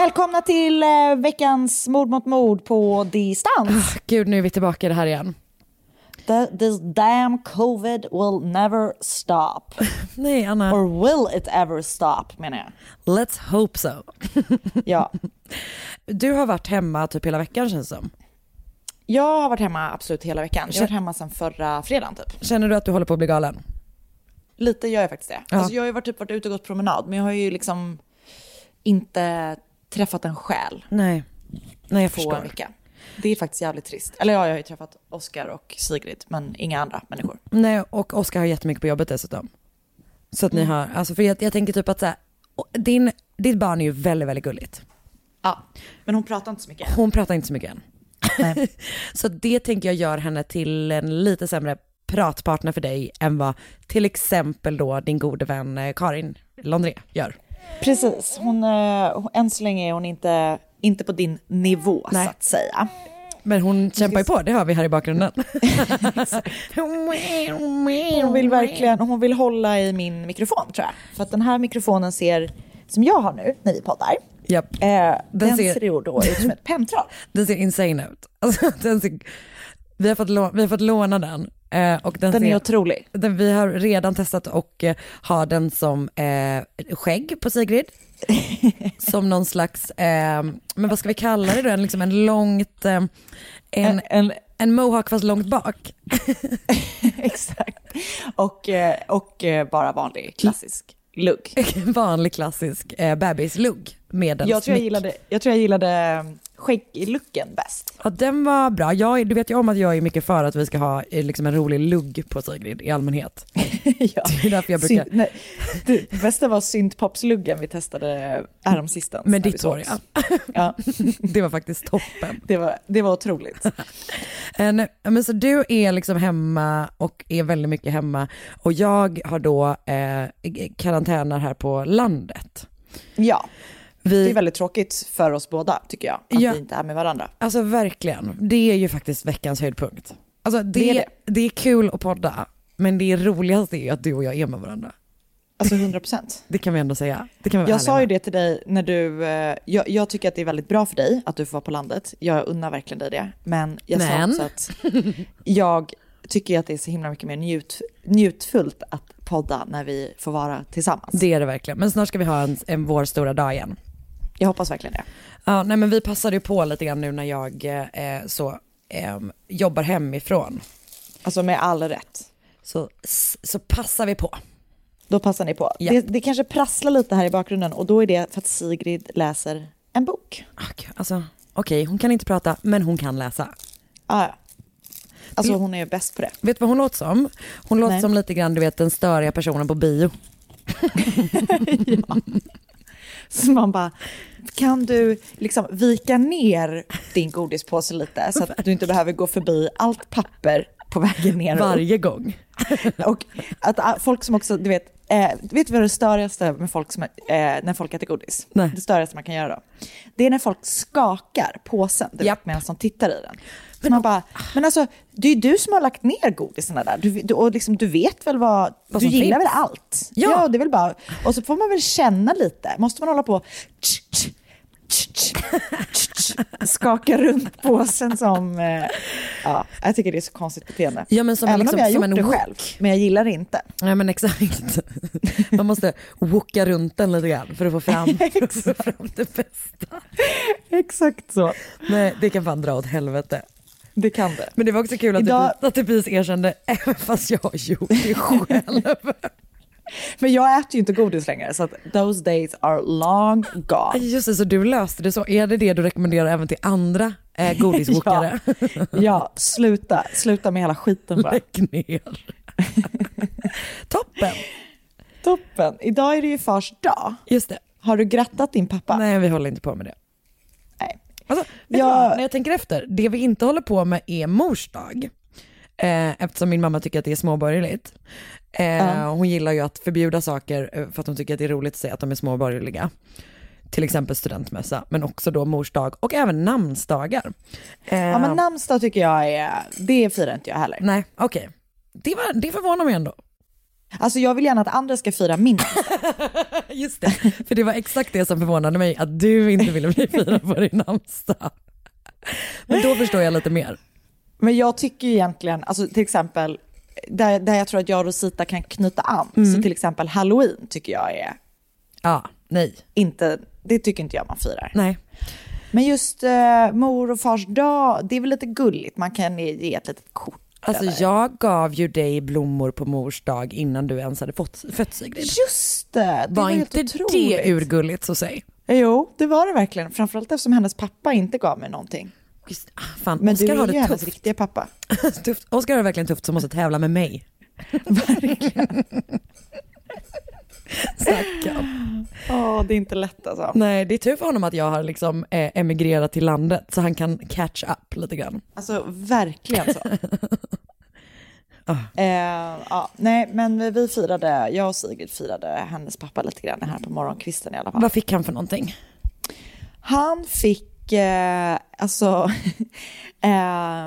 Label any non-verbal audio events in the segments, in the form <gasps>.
Välkomna till eh, veckans mord mot mord på distans. Gud, nu är vi tillbaka i det här igen. The, this damn covid will never stop. <laughs> Nej, Anna. Or will it ever stop menar jag. Let's hope so. <laughs> Ja. Du har varit hemma typ hela veckan känns det som. Jag har varit hemma absolut hela veckan. Jag har varit hemma sedan förra fredagen typ. Känner du att du håller på att bli galen? Lite gör jag faktiskt det. Ja. Alltså, jag har ju varit, typ varit ute och gått promenad men jag har ju liksom inte träffat en själ Nej. Nej, jag på en förstår. vecka. Det är faktiskt jävligt trist. Eller ja, jag har ju träffat Oscar och Sigrid men inga andra människor. Nej, och Oskar har jättemycket på jobbet dessutom. Så att ni Mm. har, alltså för jag, jag tänker typ att så här, din, ditt barn är ju väldigt, väldigt gulligt. Ja, men hon pratar inte så mycket. Hon pratar inte så mycket än. Nej. <laughs> så det tänker jag gör henne till en lite sämre pratpartner för dig än vad till exempel då din gode vän eh, Karin Londré gör. Precis, hon, eh, hon- än så länge är hon inte, inte på din nivå Nej. så att säga. Men hon kämpar ju på, det hör vi här i bakgrunden. <laughs> <laughs> Hon vill verkligen, hon vill hålla i min mikrofon tror jag. För att den här mikrofonen ser, som jag har nu när vi poddar, Japp. eh, den, ser- ser ju då ut som ett <laughs> penntroll. Den ser insane ut. Alltså, den ser, vi, har fått lå, vi har fått låna den. Eh, och den Den ser, är otrolig. den, vi har redan testat och eh, ha den som eh, skägg på Sigrid. <laughs> som någon slags, eh, men vad ska vi kalla det då, en, liksom en långt, eh, en, En, en, mohawk fast långt bak. <laughs> exakt. Och, eh, och eh, bara vanlig klassisk lugg. <laughs> Vanlig klassisk eh, bebislugg med en Jag tror jag gillade, jag tror jag gillade skägglooken bäst. Ja, den var bra. Jag, du vet ju om att jag är mycket för att vi ska ha eh, liksom en rolig lugg på Sigrid i allmänhet. <laughs> ja. Det är därför jag brukar... Synt, nej, det bästa var syntpopsluggen vi testade häromsistens. Med ditt hår, ja. <laughs> ja. <laughs> Det var faktiskt toppen. Det var, det var otroligt. Nej, Men så du är liksom hemma och är väldigt mycket hemma och jag har då eh, karantäner här på landet. Ja, det Vi, är väldigt tråkigt för oss båda tycker jag, att Ja. vi inte är med varandra. Alltså verkligen, det är ju faktiskt veckans höjdpunkt. Alltså det, Det är det. det. är kul att podda, men det roligaste är ju att du och jag är med varandra. Alltså 100 procent. <laughs> Det kan vi ändå säga. Det kan vi Jag sa ju det till dig när du, eh, jag, jag tycker att det är väldigt bra för dig att du får vara på landet. Jag unnar verkligen dig det. Men jag Men? sa också att jag tycker att det är så himla mycket mer njut, njutfullt att podda när vi får vara tillsammans. Det är det verkligen. Men snart ska vi ha en, en vår stora dag igen. Jag hoppas verkligen det. Ja, nej men vi passade ju på lite grann nu när jag eh, så ehm, jobbar hemifrån. Alltså med all rätt. Så, så passar vi på. Då passar ni på. Ja. Det, det kanske prasslar lite här i bakgrunden och då är det för att Sigrid läser en bok. Ah, gud, Alltså, okej, hon kan inte prata, men hon kan läsa. Ah, ja. Alltså hon är bäst på det. Vet du vad hon låter som? Hon låter Nej. som lite grann, du vet, den störiga personen på bio. <laughs> <laughs> Så man bara, kan du liksom vika ner din godispåse lite så att du inte behöver gå förbi allt papper på vägen ner. Varje gång. <laughs> Och att ah, folk som också, du vet, eh, vet du vad det störigaste med folk som, eh, när folk äter godis? Nej. Det störigaste man kan göra då? Det är när folk skakar påsen du medan de tittar i den. Men, man bara, men alltså, det är ju du som har lagt ner godisarna där. Du, du, och liksom, du vet väl vad... Vad du gillar finns. väl allt? Ja. det är väl bara... Och så får man väl känna lite. Måste man hålla på... <laughs> Skaka runt påsen som... Eh, ja, jag tycker det är så konstigt beteende. Ja, men som Även liksom- om jag har gjort det wok. själv. Men jag gillar det inte. Ja men exakt. Man måste wooka runt den lite grann för att få fram, <laughs> för att få fram det bästa. Exakt så. Nej det kan fan dra åt helvete. Det kan det. Men det var också kul att, Idag- det, att precis erkände, även fast jag har gjort det själv. Men jag äter ju inte godis längre, så att those days are long gone. Just det, så du löste det så. Är det det du rekommenderar även till andra eh, godiswokare? <laughs> Ja, sluta. Sluta med hela skiten bara. Lägg ner. <laughs> Toppen. Toppen. Idag är det ju fars dag. Just det. Har du grattat din pappa? Nej vi håller inte på med det. Nej. Alltså, Jag- vad? När jag tänker efter, det vi inte håller på med är mors dag. Eh, eftersom min mamma tycker att det är småborgerligt. Eh, Hon gillar ju att förbjuda saker eh, för att hon tycker att det är roligt att säga att de är småborgerliga. Till exempel studentmässa, men också då mors dag och även namnsdagar. Eh, Ja, men namnsdag tycker jag är, det firar inte jag heller. Nej, okej. Det, var, det förvånar mig ändå. Alltså jag vill gärna att andra ska fira min namnsdag. <laughs> Just det, för det var exakt det som förvånade mig, att du inte ville bli firad på din namnsdag. Men då förstår jag lite mer. Men jag tycker egentligen, alltså till exempel, där, där jag tror att jag och Rosita kan knyta an, Mm. så till exempel halloween tycker jag är Ja, nej, inte, det tycker inte jag man firar. nej. Men just eh, mor och fars dag, det är väl lite gulligt, man kan ge ett litet kort. Alltså eller? jag gav ju dig blommor på mors dag innan du ens hade fått, fött Sigrid. Just det, det var, Var inte otroligt. det urgulligt så säg? Jo, det var det verkligen. Framförallt eftersom hennes pappa inte gav mig någonting. Ah, fan, Men Oskar du har är ju det hennes riktiga pappa. tufft. Oskar har det <laughs> verkligen tufft som måste tävla med mig. <laughs> Stackarn. Ja, det är inte lätt alltså. Nej, det är tur för honom att jag har liksom eh, emigrerat till landet så han kan catch up lite grann. Alltså verkligen så. <laughs> eh, ja, nej, men vi firade, jag och Sigrid firade hennes pappa lite grann här på morgonkvisten i alla fall. Vad fick han för någonting? Han fick eh, alltså <laughs> eh,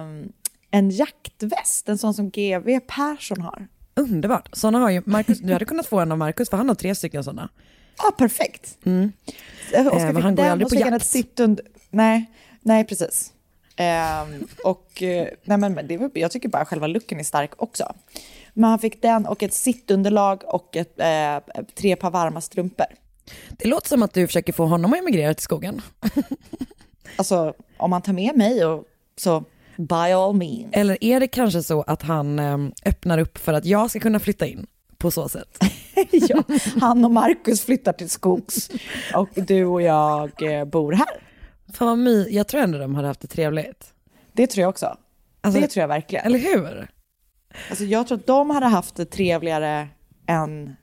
en jaktväst, en sån som GV Persson har. Underbart. Såna har ju Marcus, du hade kunnat få en av Marcus för han har tre stycken sådana. Ja, perfekt. Mm. Eh, Oskar men fick han går den aldrig och på så fick han jakt. ett sitt under... Nej, nej precis. Ehm, och eh, nej, men men det, var- jag tycker bara själva looken är stark också. Men han fick den och ett sittunderlag och ett, eh, tre par varma strumpor. Det låter som att du försöker få honom att emigrera till skogen. <laughs> Alltså om man tar med mig och så by all means. Eller är det kanske så att han eh, öppnar upp för att jag ska kunna flytta in på så sätt? <laughs> ja, han och Markus flyttar till skogs och du och jag eh, bor här. Fan vad my, jag tror ändå de hade haft det trevligt. Det tror jag också. Alltså- det tror jag verkligen. Eller hur? Alltså, jag tror att de hade haft det trevligare än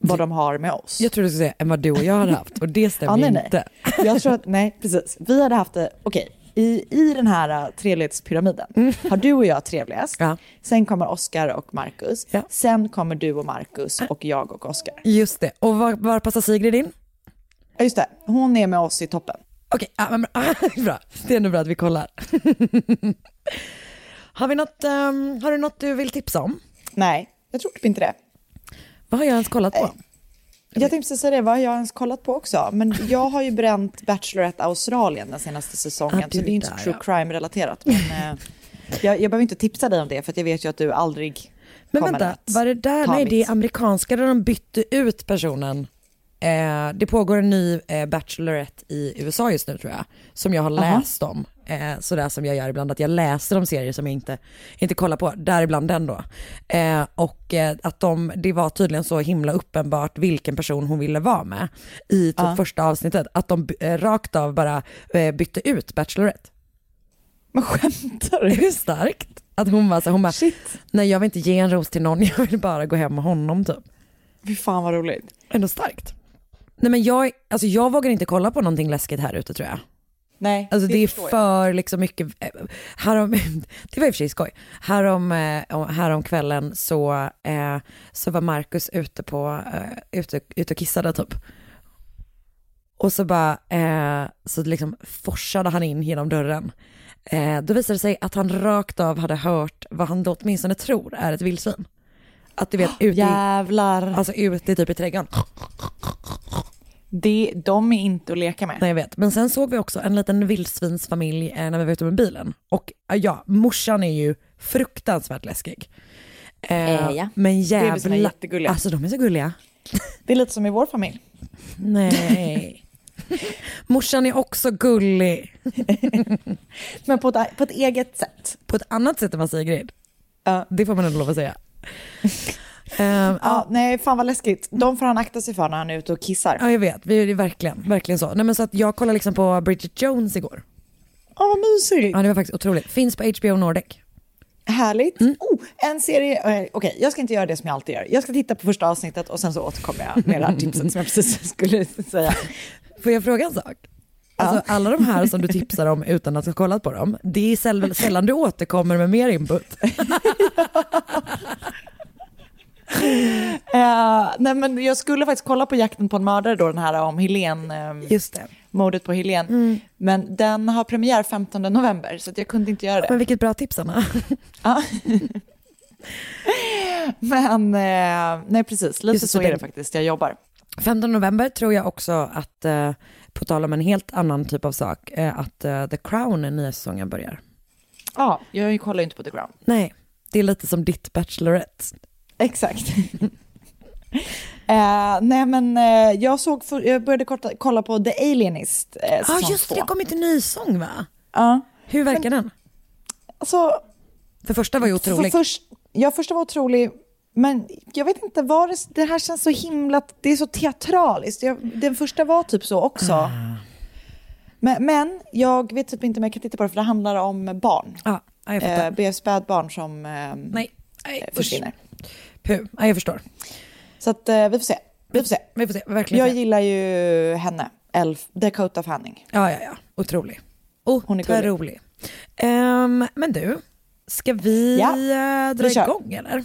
vad de har med oss. Jag tror du skulle säga än vad du och jag hade haft och det stämmer Ja, nej, nej. inte. Jag tror att, nej <laughs> precis. Vi hade haft det, okej, i, i den här uh, trevlighetspyramiden har du och jag trevligast. Ja. Sen kommer Oskar och Marcus. Ja. Sen kommer du och Marcus och jag och Oskar. Just det. Och var, var passar Sigrid in? Ja, just det. Hon är med oss i toppen. Okej, ja, men, <laughs> ah, bra. Det är ändå bra att vi kollar. <laughs> har, vi något, ehm, har du något du vill tipsa om? Nej, jag tror typ inte det. Vad har jag ens kollat på? Jag tänkte säga det, vad har jag ens kollat på också? Men jag har ju bränt Bachelorette Australien den senaste säsongen, Ah, så det är inte så där, true ja. crime-relaterat. Men eh, jag, jag behöver inte tipsa dig om det, för jag vet ju att du aldrig Men vänta, var det där? Nej, det är amerikanska där de bytte ut personen. Eh, det pågår en ny eh, Bachelorette i USA just nu tror jag, som jag har Aha. läst om. Eh, sådär som jag gör ibland, att jag läser om serier som jag inte, inte kollar på, däribland den då. Eh, och eh, att de, det var tydligen så himla uppenbart vilken person hon ville vara med i typ första avsnittet, att de eh, rakt av bara eh, bytte ut Bachelorette. Men skämtar du? Hur starkt? Att hon var så, hon bara, Shit. nej jag vill inte ge en ros till någon, <laughs> jag vill bara gå hem med honom typ. Fy fan vad roligt. Ändå starkt. Nej men jag, alltså jag vågar inte kolla på någonting läskigt här ute tror jag. Nej, Alltså det, är förstår jag. för liksom mycket, eh, härom, <laughs> det var i och för sig skoj. Härom, eh, härom kvällen så, eh, så var Markus ute, på, ute, ute och kissade typ. Och så bara, så liksom forsade han in genom dörren. Då visade det sig att han rakt av hade hört vad han då åtminstone tror är ett vildsvin. Att du vet, <gasps> ute i, Jävlar. alltså ute typ i trädgården. Det, de är inte att leka med. Nej jag vet, men sen såg vi också en liten vildsvinsfamilj eh, när vi var ute med bilen. Och eh, ja, morsan är ju fruktansvärt läskig. Eh, Eh, ja. Men Bebisarna är jävla, jättegulliga. alltså de är så gulliga. <laughs> Det är lite som i vår familj. Nej. <laughs> morsan är också gullig. <laughs> Men på ett, på ett eget sätt. På ett annat sätt än vad Sigrid. Ja. Det får man ändå lov att säga. <laughs> Ehm, Ja, nej, fan vad läskigt. De får han akta sig för när han är ute och kissar. Ja jag vet, vi är verkligen, verkligen så. Nej, men så att jag kollade liksom på Bridget Jones igår. Åh, vad mysigt. Ja det var faktiskt otroligt. Finns på HBO Nordic. Härligt. Oh, en serie. eh, Okej, jag ska inte göra det som jag alltid gör. Jag ska titta på första avsnittet och sen så återkommer jag med det här tipset som jag precis skulle säga. <laughs> Får jag fråga en sak? Alltså, alla de här som du tipsar om utan att ha kollat på dem, det är säll- <laughs> sällan du återkommer med mer input. <laughs> Eh, nej, men jag skulle faktiskt kolla på Jakten på en mördare då, den här om Helen, Just det. mordet på Helen. Men den har premiär 15 november så jag kunde inte göra det. Men vilket bra tips Anna. <laughs> Men eh, nej precis, lite Just det, så så är det faktiskt. Jag jobbar. 15 november tror jag också att, på tal om en helt annan typ av sak, eh, att eh, The Crown, den nya säsongen börjar. Ja, jag kollar ju inte på The Ground. Nej, det är lite som ditt Bachelorette. Exakt. <laughs> Eh, nej men eh, jag såg, för, jag började korta, kolla på The Alienist eh, Ja säsong ah, just det, det kom inte en ny sång va? Ja, Hur verkar den? alltså, För första var ju för, otrolig. först, ja, första var otrolig, men jag vet inte, var det, det här känns så himla, det är så teatraliskt. Jag, den första var typ så också. Ah. Men, men jag vet typ inte om jag kan titta på det för det handlar om barn. Ja, ja, jag fattar. Eh, spädbarn som eh, Nej, nej eh, försvinner. Puh, ja, jag förstår. Så att eh, vi får se. Vi får se. Vi får se, verkligen Jag gillar ju henne, Elf, Dakota Fanning. Ja, ja, ja. Otrolig. Hon är gullig. Otrolig. Ehm, men du, ska vi Ja, eh, dra vi igång eller?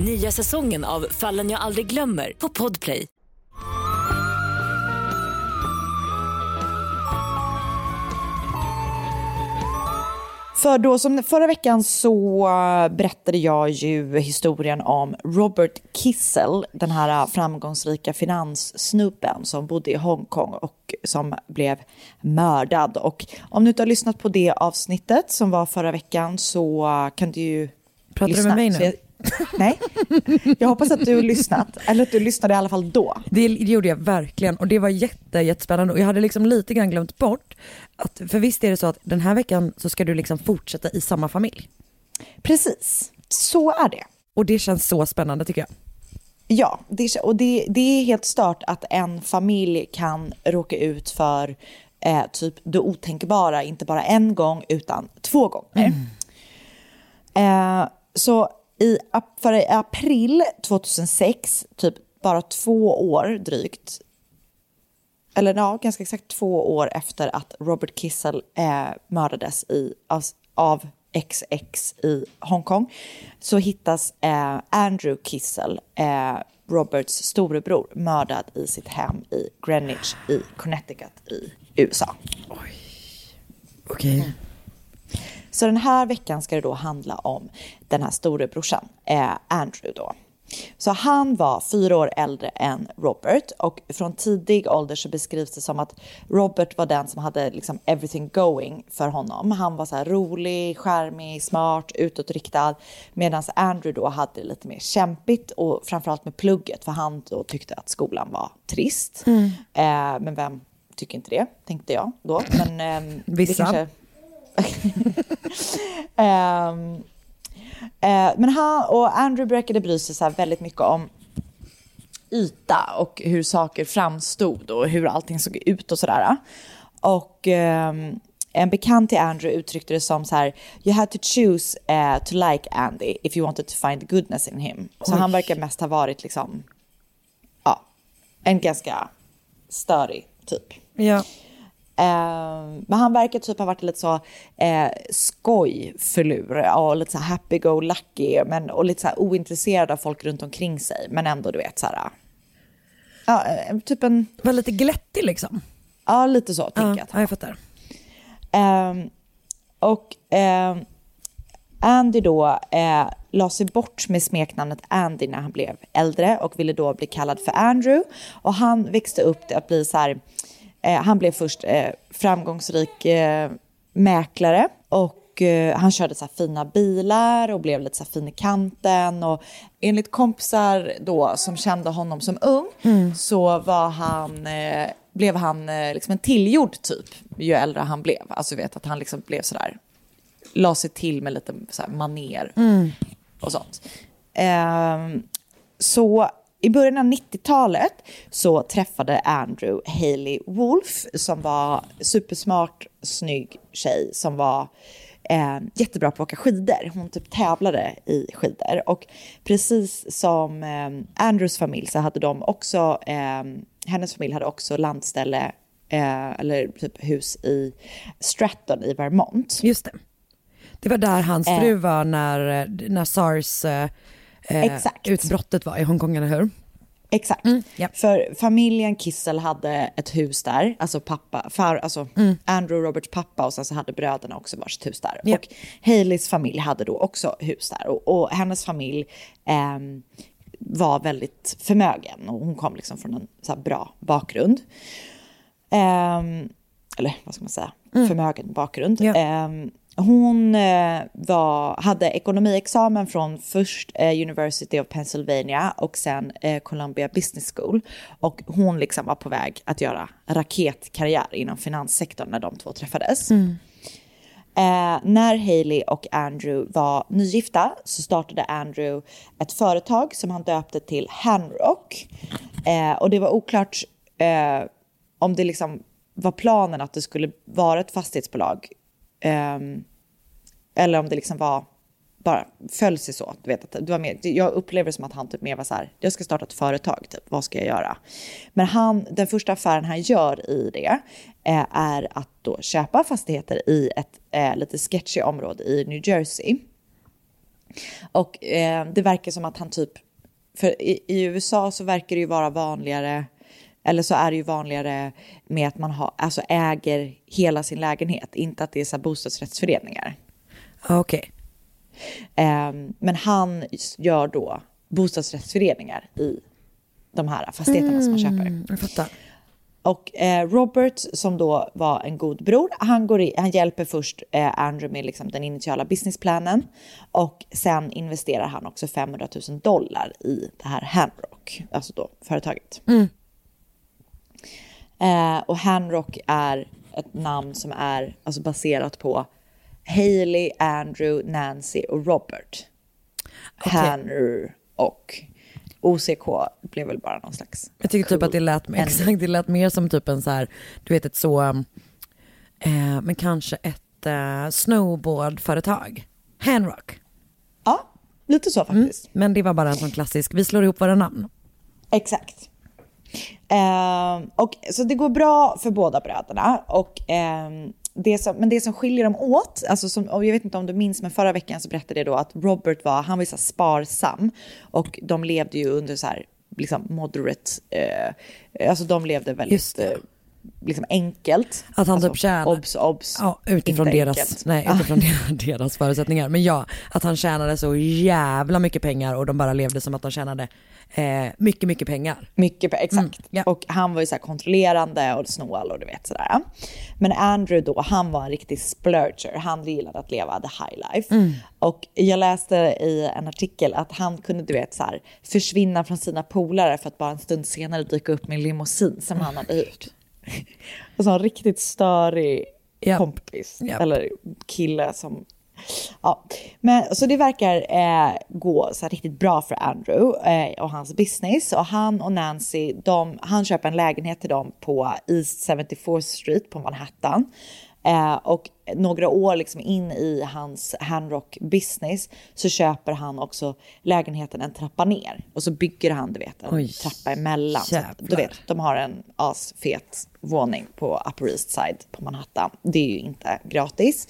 Nya säsongen av Fallen jag aldrig glömmer på Podplay. För då som förra veckan så eh, berättade jag ju historien om Robert Kissel, den här framgångsrika finanssnubben som bodde i Hongkong och som blev mördad. Och om du inte har lyssnat på det avsnittet som var förra veckan så eh, kan du ju Pratar du lyssna. med mig nu? Nej, jag hoppas att du har lyssnat, eller att du lyssnade i alla fall då. Det gjorde jag verkligen och det var jätte, jättespännande och jag hade liksom lite grann glömt bort att, för visst är det så att den här veckan så ska du liksom fortsätta i samma familj. Precis, så är det. Och det känns så spännande tycker jag. Ja, det, och det, det är helt stört att en familj kan råka ut för eh, typ det otänkbara, inte bara en gång utan två gånger. Eh, så i, för i april 2006, typ bara två år drygt, eller ja, ganska exakt två år efter att Robert Kissel eh, mördades i, av, av XX i Hongkong så hittas eh, Andrew Kissel, eh, Roberts storebror, mördad i sitt hem i Greenwich i Connecticut i USA. Oj, Okej. Så den här veckan ska det då handla om den här storebrorsan, eh, Andrew då. Så han var fyra år äldre än Robert och från tidig ålder så beskrivs det som att Robert var den som hade liksom everything going för honom. Han var så här rolig, charmig, smart, utåtriktad medan Andrew då hade det lite mer kämpigt och framförallt med plugget för han då tyckte att skolan var trist. Eh, men vem tycker inte det, tänkte jag då. Men, det Vissa. kanske- <laughs> Ehm, eh, men han och Andrew brukade bry sig så väldigt mycket om yta och hur saker framstod och hur allting såg ut och sådär. Och ehm, en bekant till Andrew uttryckte det som så här, you had to choose uh, to like Andy if you wanted to find goodness in him. Så han verkar mest ha varit liksom, ja, en ganska störig typ. Ja. Eh, men han verkar typ ha varit lite så eh, skojfilur och lite så happy-go-lucky men, och lite så ointresserad av folk runt omkring sig. Men ändå du vet så här, ja, eh, typ en... Var lite glättig liksom. Ja, lite så tänker Ja, jag. ja, jag fattar. Ehm, och ehm, Andy då eh, la sig bort med smeknamnet Andy när han blev äldre och ville då bli kallad för Andrew. Och han växte upp till att bli så här, han blev först eh, framgångsrik eh, mäklare och eh, han körde så fina bilar och blev lite så fin i kanten. Och enligt kompisar då som kände honom som ung så var han, eh, blev han eh, liksom en tillgjord typ ju äldre han blev. Alltså vet att han liksom blev sådär, la sig till med lite så här maner och sånt. Ehm, så i början av 90-talet så träffade Andrew Hailey Wolf som var supersmart, snygg tjej som var eh, jättebra på att åka skidor. Hon typ tävlade i skidor. Och precis som eh, Andrews familj så hade de också, eh, hennes familj hade också landställe eh, eller typ hus i Stratton i Vermont. Just det. Det var där hans Eh. fru var när, när sars eh, eh, Exakt. utbrottet var i Hongkong, eller hur? Exakt. ja. För familjen Kissel hade ett hus där, alltså pappa, far, alltså Andrew Roberts pappa och sen så hade bröderna också varsitt hus där. Ja. Och Haleys familj hade då också hus där och, och hennes familj ehm, var väldigt förmögen och hon kom liksom från en så bra bakgrund. Ehm, eller vad ska man säga, förmögen bakgrund. Ja. Ehm, hon eh, var, hade ekonomiexamen från först eh, University of Pennsylvania och sen eh, Columbia Business School. Och hon liksom var på väg att göra raketkarriär inom finanssektorn när de två träffades. Eh, när Hailey och Andrew var nygifta så startade Andrew ett företag som han döpte till Hanrock. Eh, och det var oklart eh, om det liksom var planen att det skulle vara ett fastighetsbolag. Ehm, eller om det liksom var bara föll sig så. Du vet, att det var mer, jag upplever det som att han typ mer var så här, jag ska starta ett företag, typ, vad ska jag göra? Men han, den första affären han gör i det eh, är att då köpa fastigheter i ett eh, lite sketchy område i New Jersey. Och eh, det verkar som att han typ, för i, i USA så verkar det ju vara vanligare, eller så är det ju vanligare med att man har, alltså äger hela sin lägenhet, inte att det är så bostadsrättsföreningar. Ja, Okej. Ehm, men han gör då bostadsrättsföreningar i de här fastigheterna som han köper. Mm, jag fattar. Och eh, Robert, som då var en god bror, han, går i, han hjälper först eh, Andrew med liksom den initiala businessplanen och sen investerar han också 500 000 dollar i det här Hanrock, alltså då företaget. Eh, och Hanrock är ett namn som är alltså baserat på Hailey, Andrew, Nancy och Robert. Hanner och OCK blev väl bara någon slags... Jag tycker typ cool att det lät, ending. exakt, <laughs> det lät mer som typ en så här, du vet ett så, eh, men kanske ett eh, snowboardföretag. Handrock. Ja, lite så faktiskt. Men det var bara en sån klassisk, vi slår ihop våra namn. Exakt. Ehm, och, så det går bra för båda bröderna. Och, ehm, det som, men det som skiljer dem åt, alltså som, och jag vet inte om du minns, men förra veckan så berättade jag då att Robert var, han var så sparsam och de levde ju under så här, liksom moderate, eh, alltså de levde väldigt eh, liksom enkelt. Att han alltså, typ tjänar- Obs, obs. Ja, utifrån, deras, enkelt. nej, <laughs> utifrån deras förutsättningar. Men ja, att han tjänade så jävla mycket pengar och de bara levde som att de tjänade eh, mycket, mycket pengar. Mycket, pe- exakt. Mm, ja. Och han var ju så kontrollerande och snål och du vet sådär. Men Andrew då, han var en riktig splurger. Han gillade att leva the high life. Mm. Och jag läste i en artikel att han kunde du vet så här, försvinna från sina polare för att bara en stund senare dyka upp med en limousin som han hade hyrt. <laughs> Alltså en riktigt störig Japp. kompis. Japp. Eller kille som Ja, men så det verkar eh, gå så riktigt bra för Andrew eh, och hans business. Och han och Nancy, de, han köper en lägenhet till dem på East 74th Street på Manhattan. Eh, och några år liksom in i hans handrock business så köper han också lägenheten en trappa ner. Och så bygger han, du vet, en Oj, trappa emellan. Så att, du vet, de har en asfet våning på Upper East Side på Manhattan. Det är ju inte gratis.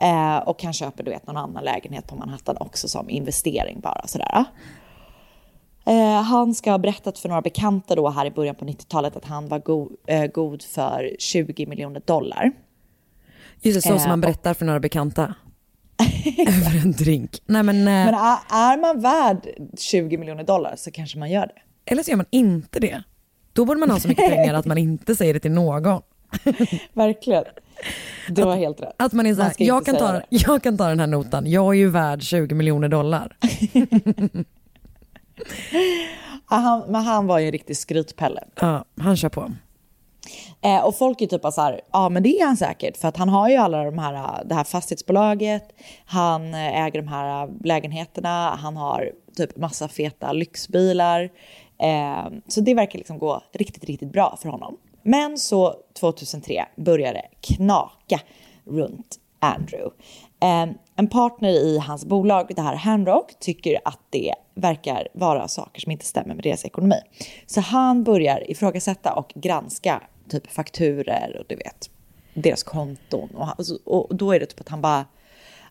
Eh, och han köper, du vet, någon annan lägenhet på Manhattan också som investering bara sådär. Eh, han ska ha berättat för några bekanta då här i början på 90-talet att han var go- eh, god för 20 miljoner dollar. Just det, så Eh, som man berättar för några bekanta. Över en drink. Nej men, eh, Men är, är man värd 20 miljoner dollar så kanske man gör det. eller så gör man inte det. Då borde man ha så mycket pengar att man inte säger det till någon. <laughs> Verkligen. Du har helt rätt. Att man är så här, ska jag kan, ta, det. jag kan ta den här notan, jag är ju värd 20 miljoner dollar. <laughs> Han, men han var ju en riktig skrytpelle. Ja, han kör på. Eh, och folk är typ bara så här, ja men det är han säkert för att han har ju alla de här, det här fastighetsbolaget, han eh, äger de här lägenheterna, han har typ massa feta lyxbilar. Eh, så det verkar liksom gå riktigt, riktigt bra för honom. Men så 2003 börjar det knaka runt Andrew. Ehm, en partner i hans bolag, det här Handrock, tycker att det verkar vara saker som inte stämmer med deras ekonomi. Så han börjar ifrågasätta och granska typ fakturer och du vet, deras konton. Och, och då är det typ att han bara,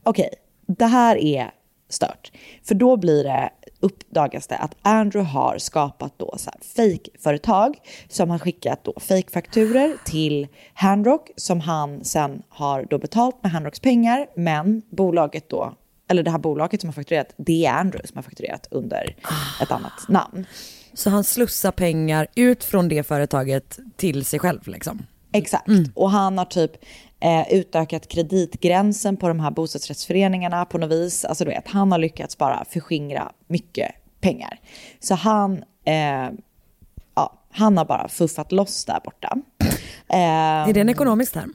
okej, det här är stört. För då blir det, uppdagas det att Andrew har skapat då så fake-företag som har skickat då fake-fakturer till Handrock som han sen har då betalt med Handrocks pengar. Men bolaget då, eller det här bolaget som har fakturerat, det är Andrew som har fakturerat under ett annat namn. Så han slussar pengar ut från det företaget till sig själv liksom. Exakt. Och han har typ eh, utökat kreditgränsen på de här bostadsrättsföreningarna på något vis. Alltså du vet, han har lyckats bara förskingra mycket pengar. Så han, eh, ja, han har bara fuffat loss där borta. Eh, Är det en ekonomisk term?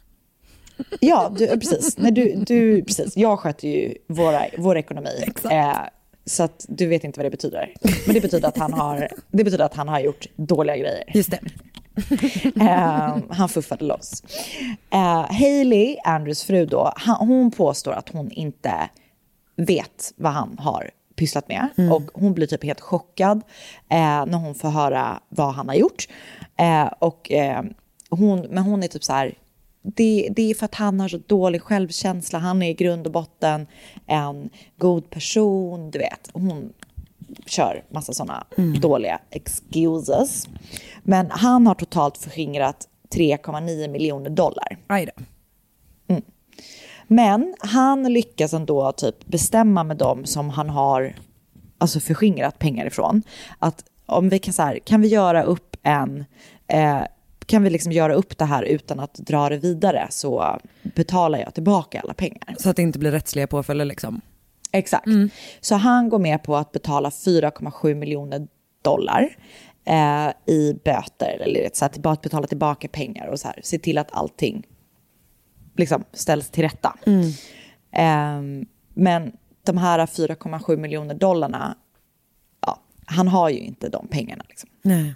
Ja, du, precis. Nej, du, du, precis. Jag sköter ju våra, vår ekonomi. Eh, så att du vet inte vad det betyder. Men det betyder att han har, det betyder att han har gjort dåliga grejer. Just det. <laughs> Eh, han fuffade loss. Eh, Hailey, Andrews fru då, han, hon påstår att hon inte vet vad han har pysslat med. Och hon blir typ helt chockad eh, när hon får höra vad han har gjort. Eh, och, eh, hon, men hon är typ så här, det, det är för att han har så dålig självkänsla. Han är i grund och botten en god person, du vet. Hon kör massa sådana dåliga excuses. Men han har totalt förskingrat 3,9 miljoner dollar. Aj då. Men han lyckas ändå typ bestämma med dem som han har alltså förskingrat pengar ifrån. Att om vi kan så här, kan vi göra upp en, eh, kan vi liksom göra upp det här utan att dra det vidare så betalar jag tillbaka alla pengar. Så att det inte blir rättsliga påföljder liksom. Exakt. Så han går med på att betala 4,7 miljoner dollar eh, i böter, eller så att bara att betala tillbaka pengar och så här, se till att allting liksom ställs till rätta. Eh, men de här 4,7 miljoner dollarna, ja, han har ju inte de pengarna. Liksom. Nej.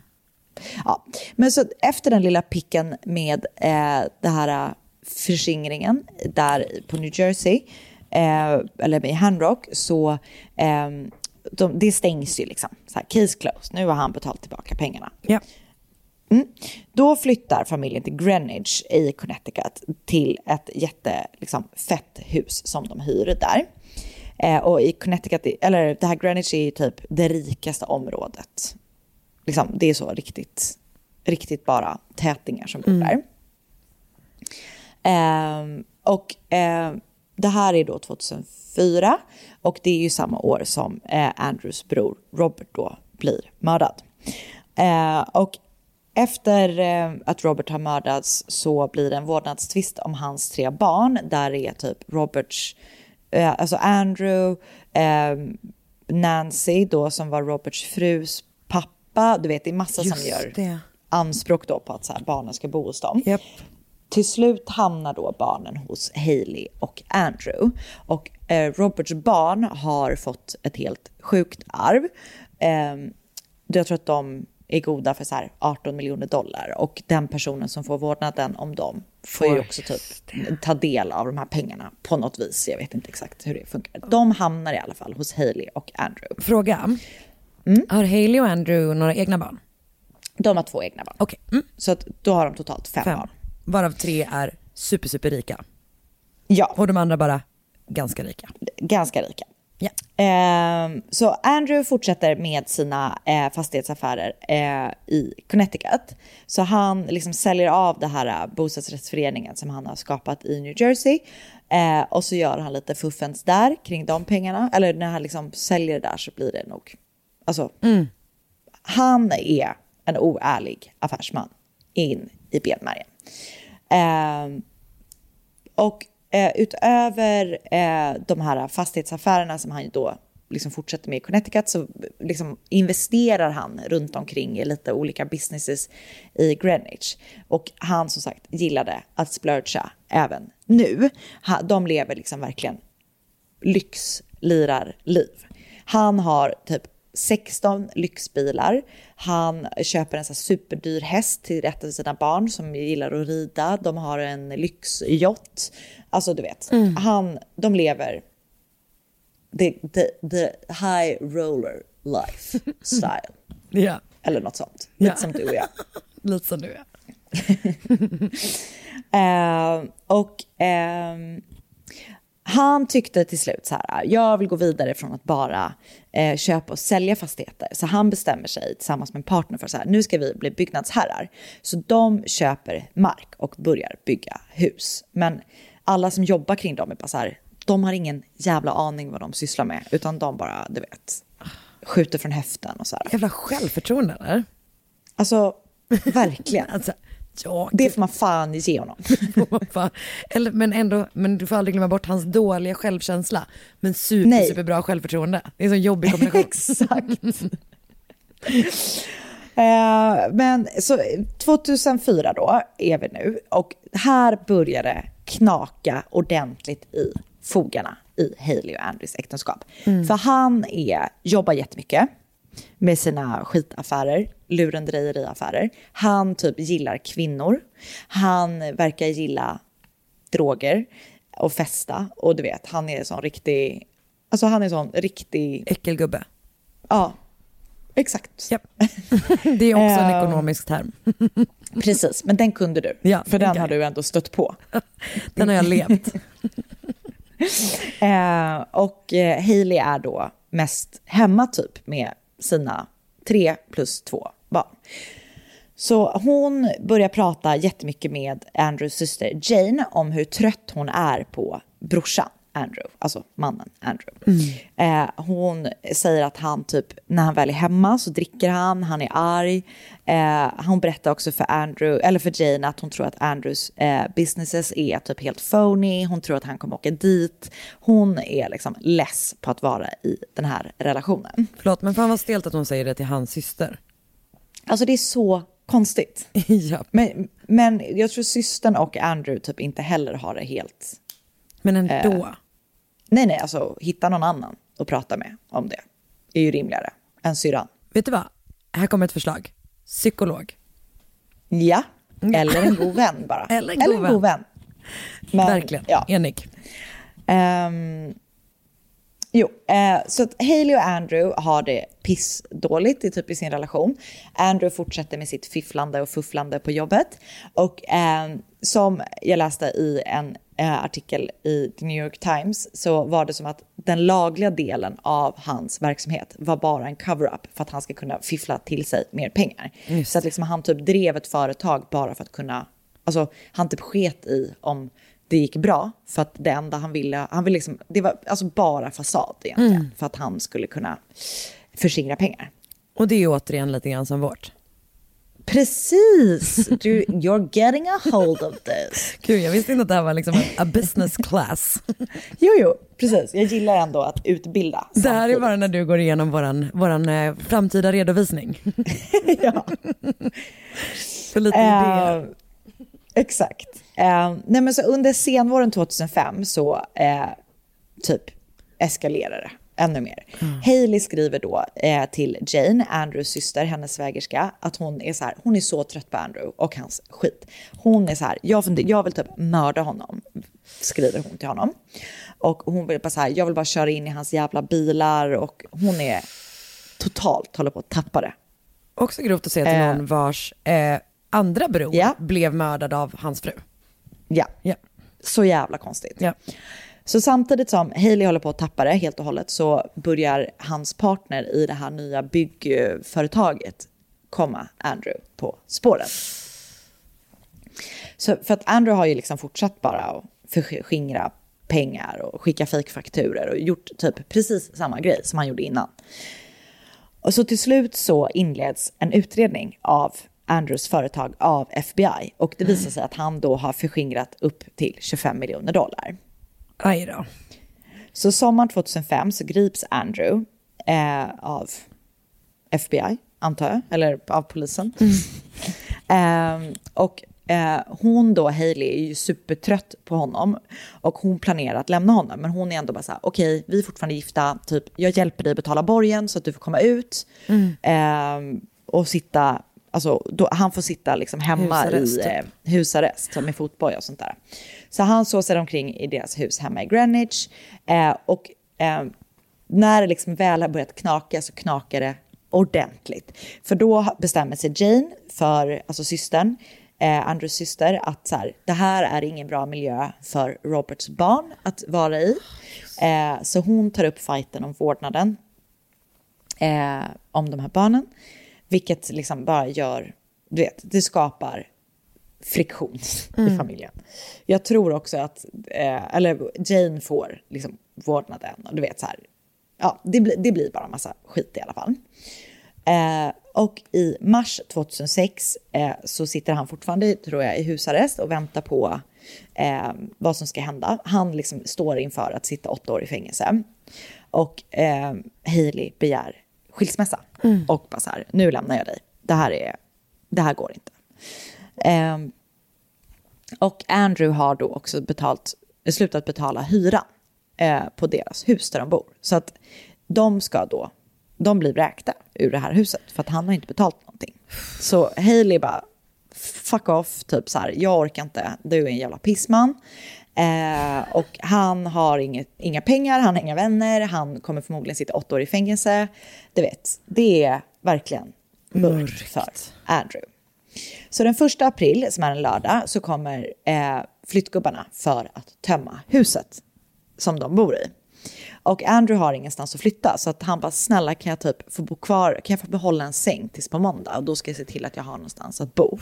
Ja. Men så efter den lilla picken med eh, det här eh, förskingringen där på New Jersey, eh, eller med Handrock, så eh, de, det stängs ju liksom. Så här, case closed, nu har han betalat tillbaka pengarna. Ja. Då flyttar familjen till Greenwich i Connecticut till ett jätte, liksom, fett hus som de hyr där. Eh, och i Connecticut, eller det här Greenwich är ju typ det rikaste området. Liksom, det är så riktigt, riktigt bara tätingar som bor där. Ehm, och ehm, det här är då 2004 och det är ju samma år som eh, Andrews bror Robert då blir mördad. Eh, och efter eh, att Robert har mördats så blir det en vårdnadstvist om hans tre barn. Där är typ Roberts, eh, alltså Andrew, eh, Nancy då som var Roberts frus pappa. Du vet, det är massa som Just gör det. anspråk då på att så här, barnen ska bo hos dem. Japp. Till slut hamnar då barnen hos Hailey och Andrew. Och eh, Roberts barn har fått ett helt sjukt arv. Eh, jag tror att de är goda för så här 18 miljoner dollar och den personen som får vårdnaden om dem får ju också typ ta del av de här pengarna på något vis. Jag vet inte exakt hur det funkar. De hamnar i alla fall hos Hailey och Andrew. Fråga. Har Hailey och Andrew några egna barn? De har två egna barn. Okej. Mm. Så att då har de totalt fem, Fem. barn. Varav tre är super, super rika. Ja, Och de andra bara ganska rika. ganska rika. Ja. Ehm, så Andrew fortsätter med sina eh, fastighetsaffärer eh, i Connecticut. Så han liksom säljer av det här eh, bostadsrättsföreningen som han har skapat i New Jersey. Eh, och så gör han lite fuffens där kring de pengarna. Eller när han liksom säljer där så blir det nog... Alltså, han är en oärlig affärsman in i benmärgen. Eh, och eh, utöver eh, de här fastighetsaffärerna som han då liksom fortsätter med i Connecticut så liksom investerar han runt omkring i lite olika businesses i Greenwich. Och han som sagt gillade att splurcha även nu. De lever liksom verkligen lyxlirarliv. Han har typ 16 lyxbilar. Han köper en så superdyr häst till ett av sina barn som gillar att rida. De har en lyxyacht. Alltså du vet, han, de lever the, the, the high roller life style. <laughs> Ja, Eller något sånt. Lite Ja. som du och jag. <laughs> lite som du är. <laughs> Eh, och ehm, han tyckte till slut så här, jag vill gå vidare från att bara eh, köpa och sälja fastigheter. Så han bestämmer sig tillsammans med en partner för så här, nu ska vi bli byggnadsherrar. Så de köper mark och börjar bygga hus. Men alla som jobbar kring dem är bara så här, de har ingen jävla aning vad de sysslar med, utan de bara, du vet, skjuter från höften och så här. Jävla självförtroende eller? Alltså, verkligen. <laughs> Alltså, ja, <laughs> Det får man fan ge honom. Eller, men ändå, men du får aldrig glömma bort hans dåliga självkänsla. Men super, Nej. superbra självförtroende. Det är en sån jobbig kombination. <laughs> <laughs> Exakt. Eh, men så 2004 då är vi nu och här börjar det knaka ordentligt i fogarna i Hailey och Andrews äktenskap. För han är, jobbar jättemycket med sina skitaffärer, lurendrejeriaffärer. Han typ gillar kvinnor. Han verkar gilla droger och festa. Och du vet, han är sån riktig, alltså han är sån riktig, Äckelgubbe. ja, exakt. Japp. Det är också en Ehm. ekonomisk term. <laughs> Precis, men den kunde du. Ja, för den har du ändå stött på. <laughs> Den har jag levt. <laughs> Eh, och eh, Hailey är då mest hemma typ med sina tre plus två barn. Så hon börjar prata jättemycket med Andrews syster Jane om hur trött hon är på brorsan Andrew, alltså mannen Andrew. Eh, hon säger att han typ, när han väl är hemma så dricker han, han är arg. Eh, hon berättar också för Andrew, eller för Jane att hon tror att Andrews eh, businesses är typ helt phony. Hon tror att han kommer åka dit. Hon är liksom less på att vara i den här relationen. Förlåt, men fan vad stelt att hon säger det till hans syster. Alltså det är så konstigt. <laughs> ja. Men, men jag tror systern och Andrew typ inte heller har det helt... Men ändå. Nej, nej, alltså hitta någon annan att prata med om det. är ju rimligare än syrran. Vet du vad? Här kommer ett förslag. Psykolog. Ja, eller en god vän bara. <laughs> Eller en god vän. Men, Verkligen. Ja. Enig. Ehm, jo, eh, så att Hailey och Andrew har det pissdåligt i, typ i sin relation. Andrew fortsätter med sitt fifflande och fufflande på jobbet. Och ehm, som jag läste i en eh, artikel i The New York Times så var det som att den lagliga delen av hans verksamhet var bara en cover-up för att han ska kunna fiffla till sig mer pengar. Så att liksom han typ drev ett företag bara för att kunna, alltså han typ sket i om det gick bra för att det enda han ville, han ville liksom, det var alltså bara fasad egentligen för att han skulle kunna förskingra pengar. Och det är återigen lite grann som vårt. Precis! Du, you're getting a hold of this. Gud, jag visste inte att det här var liksom a business class. Jo, jo, precis. Jag gillar ändå att utbilda. Det här är bara när du går igenom våran, våran eh, framtida redovisning. <laughs> ja. För lite idéer. Eh, exakt. Eh, nej men så under senvåren 2005 så eh, typ eskalerade det ännu mer. Hailey skriver då eh, till Jane, Andrews syster, hennes svägerska, att hon är så här, hon är så trött på Andrew och hans skit. Hon är så här, jag, funder, jag vill typ mörda honom, skriver hon till honom. Och hon vill bara så här, jag vill bara köra in i hans jävla bilar och hon är totalt, håller på att tappa det. Också grovt att säga till Eh. någon vars eh, andra bror Ja. blev mördad av hans fru. Ja, Ja. så jävla konstigt. Så samtidigt som Haley håller på att tappa det helt och hållet så börjar hans partner i det här nya byggföretaget komma Andrew på spåren. Så för att Andrew har ju liksom fortsatt bara att förskingra pengar och skicka fejkfakturor och gjort typ precis samma grej som han gjorde innan. Och så till slut så inleds en utredning av Andrews företag av FBI och det visar sig att han då har förskingrat upp till 25 miljoner dollar. Aj då. Så sommaren 2005 så grips Andrew eh, av FBI, antar jag, eller av polisen. <laughs> Ehm, och eh, hon då, Hailey, är ju supertrött på honom och hon planerar att lämna honom. Men hon är ändå bara så här, okej, vi är fortfarande gifta, typ, jag hjälper dig betala borgen så att du får komma ut. Ehm, och sitta, alltså, då, han får sitta liksom hemma Husarrest, i typ. eh, husarrest som med fotboja och sånt där. Så han såsade omkring i deras hus hemma i Greenwich. Eh, och eh, när det liksom väl har börjat knaka så knakar det ordentligt. För då bestämmer sig Jane för, alltså systern, eh, Andrews syster, att så här, det här är ingen bra miljö för Roberts barn att vara i. Eh, så hon tar upp fighten om vårdnaden eh, om de här barnen. Vilket liksom bara gör, du vet, det skapar friktion i familjen. Jag tror också att, eh, eller Jane får liksom vårdnaden och du vet så här, ja, det, blir det blir bara massa skit i alla fall. Eh, och i mars 2006 eh, så sitter han fortfarande, tror jag, i husarrest och väntar på eh, vad som ska hända. Han liksom står inför att sitta åtta år i fängelse. Och eh, Hailey begär skilsmässa. Och bara så här, nu lämnar jag dig. Det här, är, det här går inte. Och Andrew har då också betalt, slutat betala hyran eh, på deras hus där de bor. Så att de ska då, de blir vräkta ur det här huset för att han har inte betalt någonting. Så Hailey bara, fuck off, typ så här, jag orkar inte, du är en jävla pissman. Eh, och han har inget, inga pengar, han har inga vänner, han kommer förmodligen sitta åtta år i fängelse. Du vet, det är verkligen mörkt för Andrew. Så den första april, som är en lördag, så kommer eh, flyttgubbarna för att tömma huset som de bor i. Och Andrew har ingenstans att flytta, så att han bara, snälla kan jag typ få bo kvar, kan jag få behålla en säng tills på måndag? Och då ska jag se till att jag har någonstans att bo.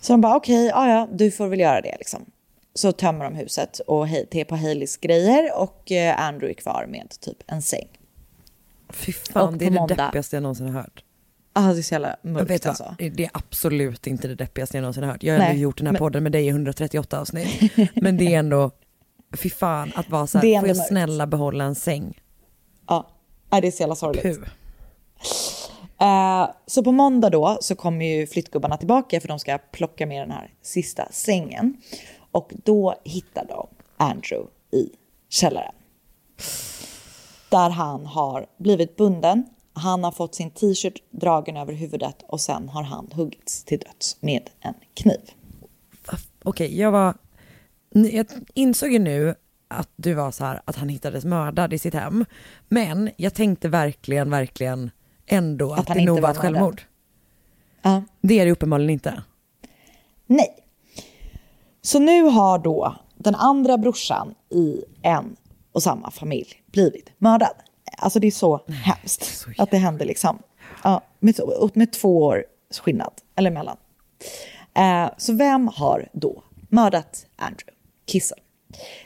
Så de bara, okej, ja ja, du får väl göra det liksom. Så tömmer de huset och det på Haileys grejer och eh, Andrew är kvar med typ en säng. Fy fan, Och det är på det måndag- deppigaste jag någonsin har hört. Ah, det är så jävla mörkt vet alltså. vad, det är absolut inte det deppigaste jag någonsin har hört. Jag har gjort den här men- podden med dig i 138 avsnitt. <laughs> Men det är ändå, fy fan att vara så här, får jag mörkt. snälla behålla en säng? Ja, det är så jävla sorgligt. Puh. Eh, så på måndag då så kommer ju flyttgubbarna tillbaka för de ska plocka med den här sista sängen. Och då hittar de Andrew i källaren. Där han har blivit bunden, han har fått sin t-shirt dragen över huvudet och sen har han huggits till döds med en kniv. Okej, jag var, jag insåg ju nu att du var så här att han hittades mördad i sitt hem. Men jag tänkte verkligen, verkligen ändå att, Att det nog var ett självmord. Ja. Det är det uppenbarligen inte. Nej. Så nu har då den andra brorsan i en och samma familj blivit mördad. Alltså det är så hemskt att det händer liksom. Ja, med, med två års skillnad, eller mellan. Eh, så vem har då mördat Andrew Kissel?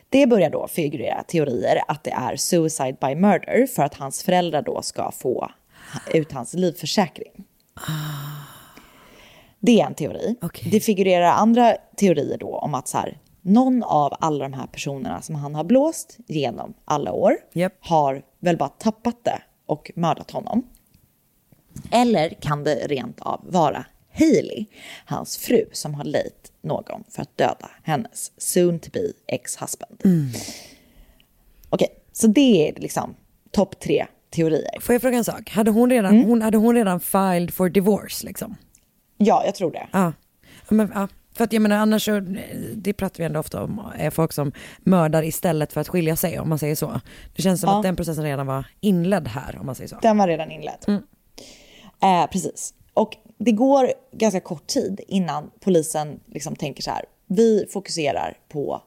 Det börjar då figurera teorier att det är suicide by murder för att hans föräldrar då ska få ut hans livförsäkring. Det är en teori. Okej. Det figurerar andra teorier då om att så här, någon av alla de här personerna som han har blåst genom alla år Japp. har väl bara tappat det och mördat honom. Eller kan det rent av vara Hailey, hans fru, som har lejt någon för att döda hennes soon to be ex-husband. Okej, Så det är liksom topp tre teorier. Får jag fråga en sak? Hade hon redan, Mm. hon, hade hon redan filed for divorce liksom? Ja, jag tror det. Ja, Men, ja. För att jag menar annars det pratar vi ändå ofta om, är folk som mördar istället för att skilja sig om man säger så. Det känns som Ja. att den processen redan var inledd här om man säger så. Den var redan inledd. Eh, precis. Och det går ganska kort tid innan polisen liksom tänker så här. Vi fokuserar på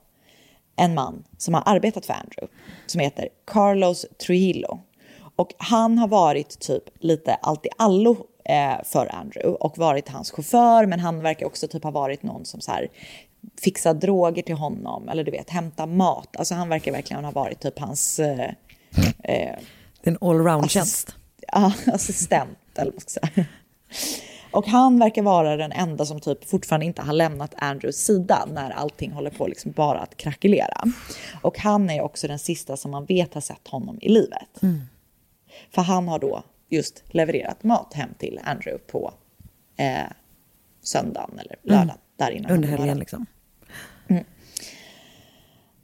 en man som har arbetat för Andrew som heter Carlos Trujillo. Och han har varit typ lite allt i allo för Andrew och varit hans chaufför men han verkar också typ ha varit någon som så här fixar droger till honom eller du vet hämta mat. Alltså han verkar verkligen ha varit typ hans eh, eh, en allround Assist- <laughs> assistent eller vad ska säga. Och han verkar vara den enda som typ fortfarande inte har lämnat Andrews sida när allting håller på liksom bara att krackelera. Och han är också den sista som man vet har sett honom i livet. För han har då just levererat mat hem till Andrew på eh, söndagen eller lördagen. Där innan Under helgen liksom.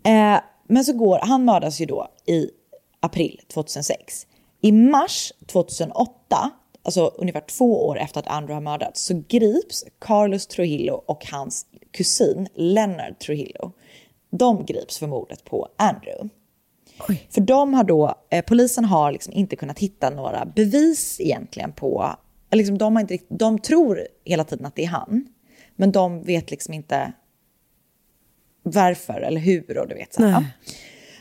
Eh, men så går, han mördas ju då i april 2006. I mars 2008, alltså ungefär två år efter att Andrew har mördats, så grips Carlos Trujillo och hans kusin Leonard Trujillo. De grips för mordet på Andrew. För de har då, eh, polisen har liksom inte kunnat hitta några bevis egentligen på, liksom de, har inte, de tror hela tiden att det är han, men de vet liksom inte varför eller hur och du vet så.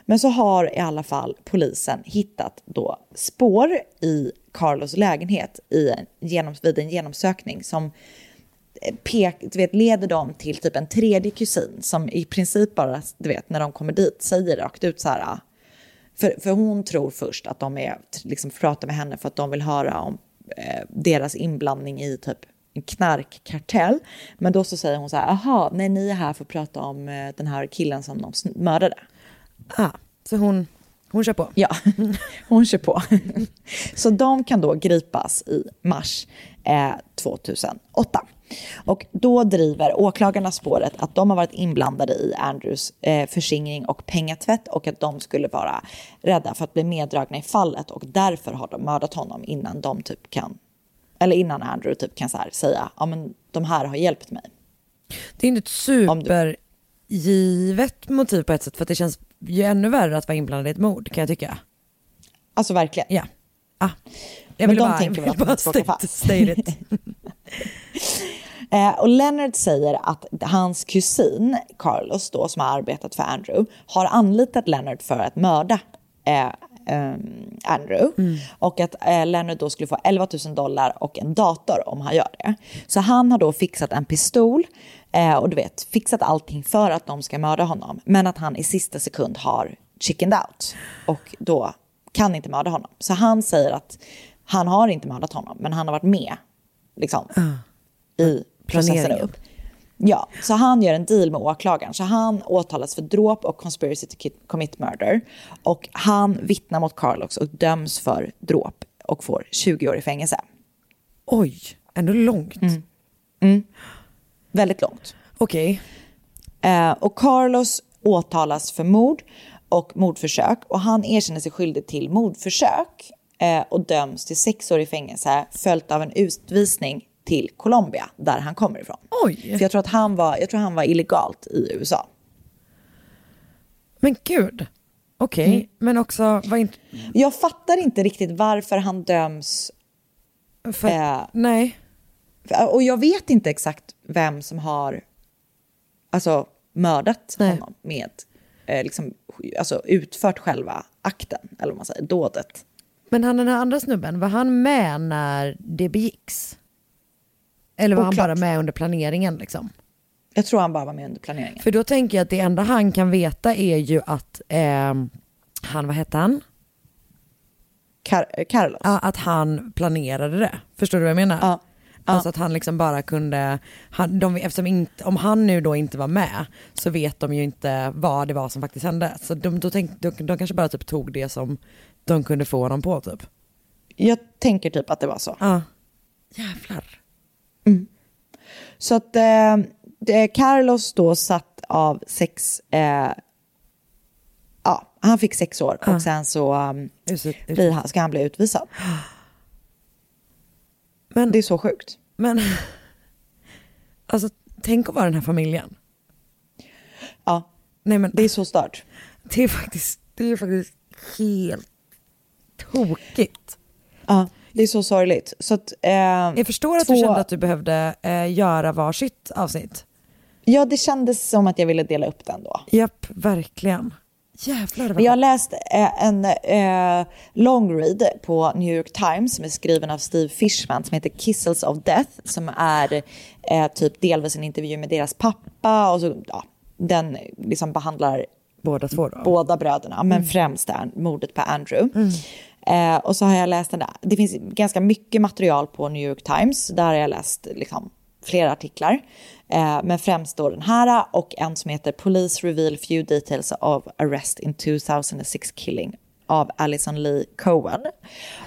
Men så har i alla fall polisen hittat då spår i Carlos lägenhet i en, genom, vid en genomsökning som eh, pek, du vet, leder dem till typ en tredje kusin som i princip bara, du vet, när de kommer dit säger rakt ut så här. För, för hon tror först att de är, liksom pratar med henne för att de vill höra om eh, deras inblandning i typ en knarkkartell. Men då så säger hon så här, aha, nej ni är här för att prata om eh, den här killen som de mördade. Ah, så hon, hon kör på. Ja, <laughs> hon kör på. <laughs> Så de kan då gripas i mars eh, 2008. Och då driver åklagarna spåret att de har varit inblandade i Andrews eh, förskingring och pengatvätt och att de skulle vara rädda för att bli meddragna i fallet och därför har de mördat honom innan de typ kan, eller innan Andrew typ kan så säga, ja men de här har hjälpt mig. Det är inte ett supergivet motiv på ett sätt för att det känns ju ännu värre att vara inblandad i ett mord kan jag tycka. Alltså verkligen. Ja. Ah. Jag Men de bara, tänker väl att bara inte ska åka state, fast. <laughs> <laughs> <laughs> Eh, och Leonard säger att hans kusin Carlos då, som har arbetat för Andrew, har anlitat Leonard för att mörda eh, ehm, Andrew. Och att eh, Leonard då skulle få 11 000 dollar och en dator om han gör det. Så han har då fixat en pistol eh, och du vet, fixat allting för att de ska mörda honom. Men att han i sista sekund har chickened out och då kan inte mörda honom. Så han säger att han har inte mördat honom, men han har varit med liksom, i processen upp. Ja, så han gör en deal med åklagaren. Så han åtalas för dråp och conspiracy to commit murder. Och han vittnar mot Carlos och döms för dråp och får 20 år i fängelse. Oj, ändå långt. Väldigt långt. Okej. Eh, och Carlos åtalas för mord och mordförsök och han erkänner sig skyldig till mordförsök och döms till sex år i fängelse följt av en utvisning till Colombia där han kommer ifrån. Oj. För jag tror att han var, jag tror han var illegalt i USA. Men gud. Okej, Mm. men också var inte... Jag fattar inte riktigt varför han döms. För, Eh. Nej. Och jag vet inte exakt vem som har alltså, mördat Nej. honom med, eh, liksom, alltså utfört själva akten, eller vad man säger, dådet. Men han den här andra snubben, var han med när det begicks? Eller var Oklart. han bara med under planeringen liksom? Jag tror han bara var med under planeringen. För då tänker jag att det enda han kan veta är ju att ehm, han, vad hette han? Car- eh, Carlos. Ja, att han planerade det. Förstår du vad jag menar? Ja. Alltså att han liksom bara kunde, han, de, eftersom inte, om han nu då inte var med så vet de ju inte vad det var som faktiskt hände. Så de, då tänk, de, de kanske bara typ tog det som de kunde få honom på typ. Jag tänker typ att det var så. Ja. Jävlar. Så att eh, Carlos då satt av sex, eh, ja, Han fick sex år och sen så um, blir han, ska han bli utvisad. Men, Det är så sjukt. men alltså tänk att vara den här familjen. Ja, Nej men det är så stört. det är faktiskt, det är faktiskt helt tokigt. Ja, det är så sorgligt. Så att, eh, Jag förstår att två- du kände att du behövde eh, göra varsitt avsnitt. Ja, det kändes som att jag ville dela upp den då. Japp, verkligen. Jävlar vad jag har läst eh, en eh, long read på New York Times som är skriven av Steve Fishman som heter Kissels of Death som är eh, typ delvis en intervju med deras pappa och så, ja, den liksom behandlar båda två då. båda bröderna, men främst mordet på Andrew. Eh, och så har jag läst den där. Det finns ganska mycket material på New York Times. Där har jag läst liksom, flera artiklar. Eh, men främst då den här och en som heter Police reveal few details of arrest in 2006 killing av Alison Lee Cohen.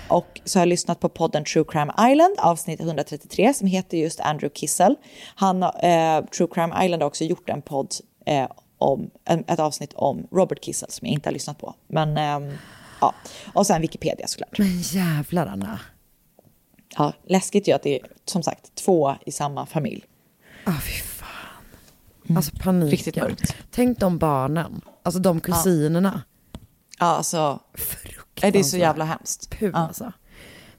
Och så har jag lyssnat på podden True Crime Island, avsnitt 133, som heter just Andrew Kissel. Han, eh, True Crime Island har också gjort en podd eh, om, ett avsnitt om Robert Kissel som jag inte har lyssnat på. Men ehm, ja, och sen Wikipedia såklart. Men jävlar Anna. Ja, läskigt ju att det är som sagt två i samma familj. Ah, fy fan. Alltså paniken. Riktigt mörkt. Tänk de barnen, alltså de kusinerna. Ja, alltså. Nej, det är så jävla hemskt. Puh, Ja. alltså.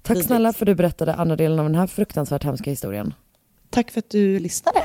Tack Vidrigt. snälla för att du berättade andra delen av den här fruktansvärt hemska historien. Tack för att du lyssnade.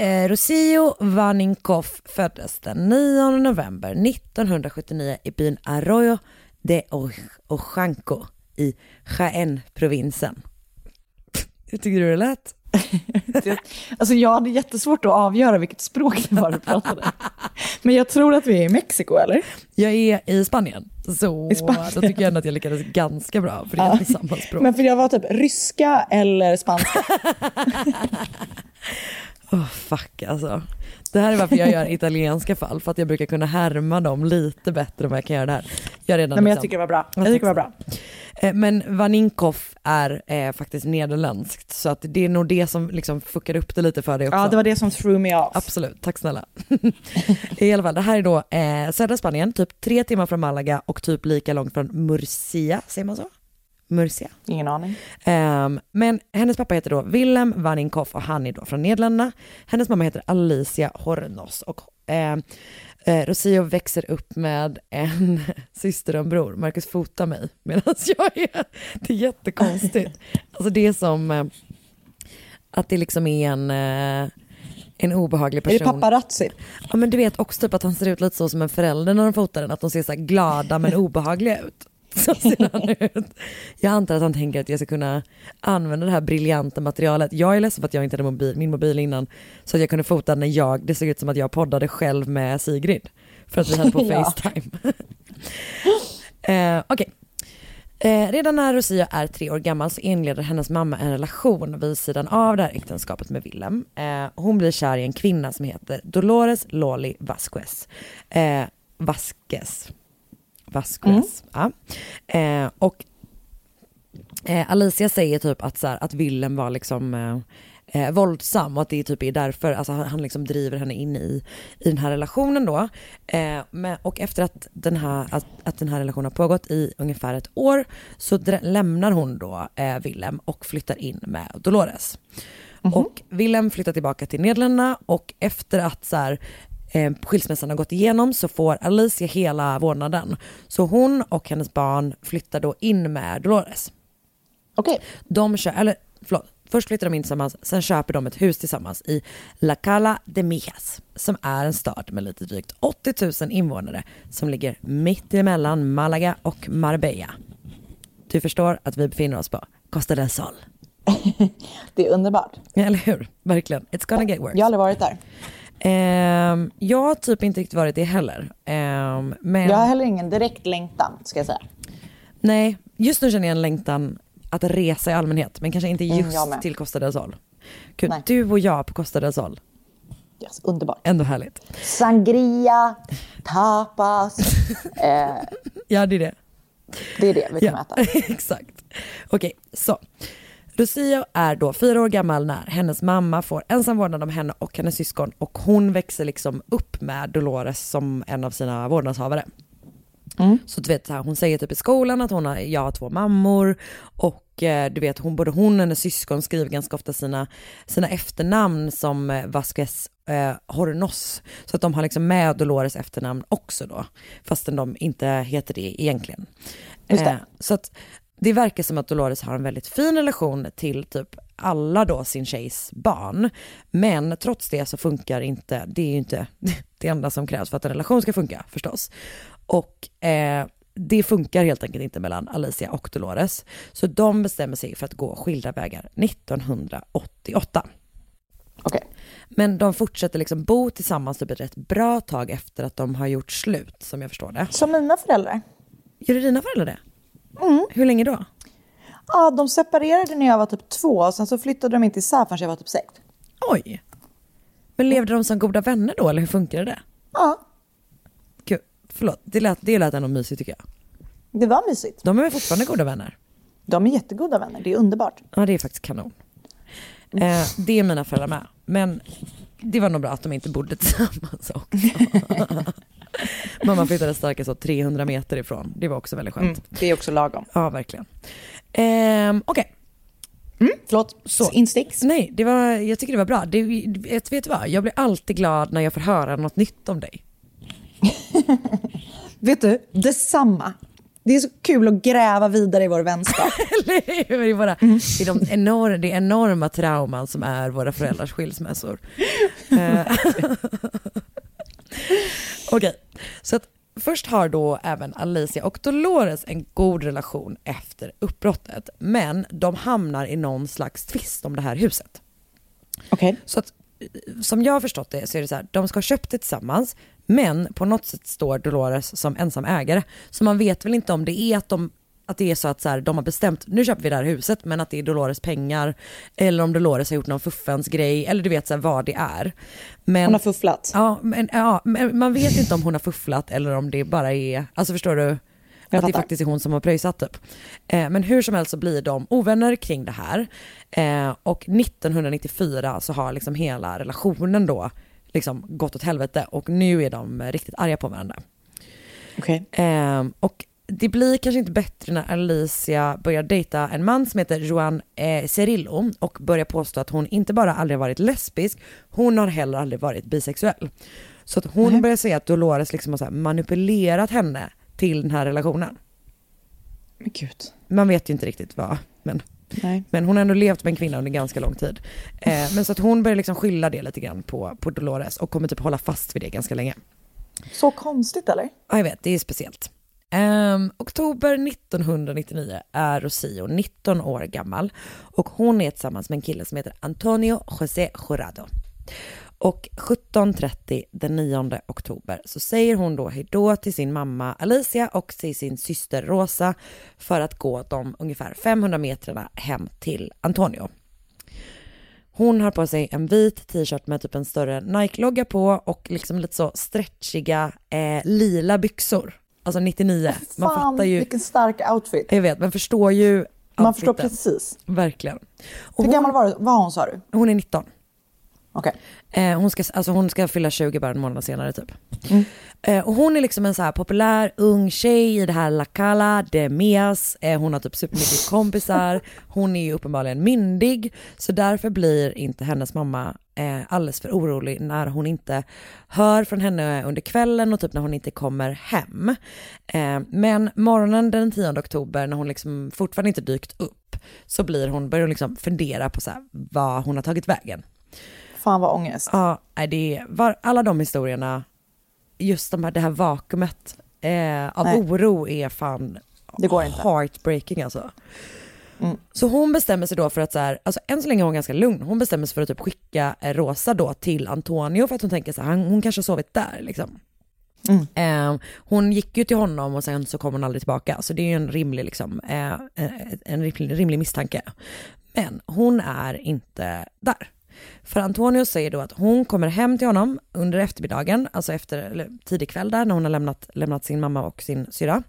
Eh, Rocio Vaninkoff föddes den 9 november 1979 i byn Arroyo de Oj- Ojanco i Jaén-provinsen. Hur tycker du det lät? <laughs> Alltså jag hade jättesvårt att avgöra vilket språk det var du pratade. Men jag tror att vi är i Mexiko, eller? Jag är i Spanien, så I Spanien. då tycker jag ändå att jag lyckades ganska bra, för det är Ja. inte samma språk. Men för jag var typ ryska eller spanska. <laughs> Åh fuck alltså. Det här är varför jag gör italienska fall, för att jag brukar kunna härma dem lite bättre än vad jag kan göra det här. Jag, redan Nej, men jag liksom- tycker det var bra. Ja, Jag tycker det var bra. Eh, Men Vaninkoff är eh, faktiskt nederländskt, så att det är nog det som liksom fuckar upp det lite för dig också. Ja, det var det som threw me off. Absolut, tack snälla. <laughs> I alla fall, det här är då eh, södra Spanien, typ tre timmar från Malaga och typ lika långt från Murcia, säger man så? Murcia. Ingen aning. Ehm, men hennes pappa heter då Willem Vaninkoff och han är då från Nederländerna. Hennes mamma heter Alicia Hornos och ehm, eh, Rocio växer upp med en <laughs> syster och en bror. Marcus fotar mig medan <laughs> jag är, det är jättekonstigt. <laughs> Alltså det är som eh, att det liksom är en, eh, en obehaglig Är person. det paparazzi? Ja men du vet också typ att han ser ut lite så som en förälder när de fotar den, att de ser så här glada men obehagliga ut. <laughs> Så ser han ut. Jag antar att han tänker att jag ska kunna använda det här briljanta materialet. Jag är ledsen för att jag inte hade mobil, min mobil innan så att jag kunde fota när jag, det såg ut som att jag poddade själv med Sigrid. För att vi hade på. <laughs> Facetime. <laughs> eh, Okej. Eh, redan när Rosia är tre år gammal så inleder hennes mamma en relation vid sidan av det här äktenskapet med Willem. Eh, hon blir kär i en kvinna som heter Dolores Loli Vasquez. Eh, Vasquez. Vasquez. Ja. Eh, och eh, Alicia säger typ att, så här, att Willem var liksom eh, eh, våldsam och att det typ är därför alltså, han, han liksom driver henne in i, i den här relationen då. Eh, men, och efter att den, här, att, att den här relationen har pågått i ungefär ett år så lämnar hon då eh, Willem och flyttar in med Dolores. Och Willem flyttar tillbaka till Nederländerna och efter att så här, eh, skilsmässan har gått igenom så får Alicia hela vårdnaden. Så hon och hennes barn flyttar då in med Dolores. Okej. De kö- eller förlåt, först flyttar de in tillsammans, sen köper de ett hus tillsammans i La Cala de Mijas, som är en stad med lite drygt 80 000 invånare som ligger mitt emellan Malaga och Marbella. Du förstår att vi befinner oss på Costa del Sol. <laughs> Det är underbart. Eller hur? Verkligen. It's gonna get worse. Jag har aldrig varit där. Ehm, jag har typ inte riktigt varit det heller. Ehm, men Jag har heller ingen direkt längtan, ska jag säga. nej, just nu känner jag en längtan att resa i allmänhet, men kanske inte Mm, just med. till Costa del Sol. Gud, Nej. du och jag på Costa del Sol. Yes, underbart. Ändå härligt. Sangria, tapas. <laughs> eh, Ja, det är det. det är det vi kan äta. <laughs> Exakt. Okej, så. Lucia är då fyra år gammal när hennes mamma får ensam vårdnad om henne och hennes syskon och hon växer liksom upp med Dolores som en av sina vårdnadshavare. Så du vet, så här, hon säger typ i skolan att hon har, jag har två mammor och eh, du vet, hon, både hon och hennes syskon skriver ganska ofta sina, sina efternamn som eh, Vasquez eh, Hornos. Så att de har liksom med Dolores efternamn också då, fastän de inte heter det egentligen. Just det. Eh, så att det verkar som att Dolores har en väldigt fin relation till typ alla då sin tjejs barn. Men trots det så funkar inte, det är ju inte <laughs> det enda som krävs för att en relation ska funka förstås. Och eh, det funkar helt enkelt inte mellan Alicia och Dolores. Så de bestämmer sig för att gå skilda vägar 1988. Okej. Men de fortsätter liksom bo tillsammans typ ett rätt bra tag efter att de har gjort slut, som jag förstår det. Som mina föräldrar. Gör dina föräldrar det? Mm. Hur länge då? Ja, de separerade när jag var typ två och sen så flyttade de inte isär förrän jag var typ sex. Oj. Men levde de som goda vänner då, eller hur funkade det? Ja, Gud, förlåt, det lät, det lät ändå mysigt tycker jag. det var mysigt. De är väl fortfarande goda vänner? De är jättegoda vänner, det är underbart. Ja, det är faktiskt kanon. Eh, det är mina föräldrar med. Men det var nog bra att de inte bodde <laughs> tillsammans också. <laughs> Mamma flyttade starka så 300 meter ifrån. Det var också väldigt skönt. Mm, det är också lagom. Ja, verkligen. Ehm, Okej, Förlåt, Så. insticks. nej, det var, jag tycker det var bra. Det, vet, vet du vad? Jag blir alltid glad när jag får höra något nytt om dig. <laughs> Vet du, detsamma. Det är så kul att gräva vidare i vår vänskap. Är, bara, det, är de enorma, det enorma trauman som är våra föräldrars skilsmässor. <laughs> <laughs> Okej, så att först har då även Alicia och Dolores en god relation efter uppbrottet. Men de hamnar i någon slags tvist om det här huset. Okej. Så att, eh, som jag har förstått det så är det så här, de ska ha köpt det tillsammans, men på något sätt står Dolores som ensam ägare. Så man vet väl inte om det är att de att det är så att så här, de har bestämt, nu köper vi det här huset, men att det är Dolores pengar, eller om Dolores har gjort någon fuffens grej, eller du vet så här, vad det är. Men, Hon har fufflat. ja, men, ja, men man vet inte om hon har fufflat eller om det bara är, alltså förstår du? Att det fattar. faktiskt är hon som har pröjsat typ. Eh, men hur som helst så blir de ovänner kring det här. Eh, och 1994 så har liksom hela relationen då liksom gått åt helvete och nu är de riktigt arga på varandra. Okej. Eh, och det blir kanske inte bättre när Alicia börjar dejta en man som heter Joan eh, Cerillo och börjar påstå att hon inte bara aldrig varit lesbisk, hon har heller aldrig varit bisexuell. Så att hon börjar säga att Dolores liksom har manipulerat henne till den här relationen. Men gud. Man vet ju inte riktigt vad, men, Nej. men hon har ändå levt med en kvinna under ganska lång tid. Eh, men så att hon börjar liksom skylla det lite grann på, på Dolores och kommer typ hålla fast vid det ganska länge. Så konstigt eller? Ja, jag vet, det är speciellt. Um, oktober 1999 är Rocio 19 år gammal och hon är tillsammans med en kille som heter Antonio José Jurado. Och 17.30 den 9 oktober så säger hon då hejdå till sin mamma Alicia och till sin syster Rosa för att gå de ungefär 500 metrarna hem till Antonio. Hon har på sig en vit t-shirt med typ en större Nike-logga på och liksom lite så stretchiga eh, lila byxor. Alltså 99. Man Fan, fattar ju, vilken stark outfit. jag vet, man förstår ju Man förstår outfiten. precis. Verkligen. Och Hur hon, gammal var, var hon sa du? hon är 19. Okej. Eh, hon, ska, alltså hon ska fylla 20 bara en månad senare typ. Eh, och hon är liksom en så här populär ung tjej i det här La Cala de Mias. Eh, hon har typ supermycket kompisar. Hon är ju uppenbarligen myndig. Så därför blir inte hennes mamma eh, alldeles för orolig när hon inte hör från henne under kvällen och typ när hon inte kommer hem. Eh, men morgonen den 10 oktober när hon liksom fortfarande inte dykt upp så blir hon, börjar hon liksom fundera på så här, vad hon har tagit vägen. Fan vad ångest. Ja, det är, var, alla de historierna, just de här, det här vakuumet eh, av Nej. oro är fan Det går inte. heartbreaking alltså. Så hon bestämmer sig då för att så här, alltså än så länge är hon ganska lugn, hon bestämmer sig för att typ skicka eh, Rosa då till Antonio för att hon tänker så här, han, hon kanske har sovit där liksom. Eh, hon gick ju till honom och sen så kom hon aldrig tillbaka, så det är ju en rimlig, liksom, eh, eh, en rimlig, rimlig misstanke. Men hon är inte där. För Antonio säger då att hon kommer hem till honom under eftermiddagen, alltså efter, eller tidig kväll där när hon har lämnat, lämnat sin mamma och sin syra.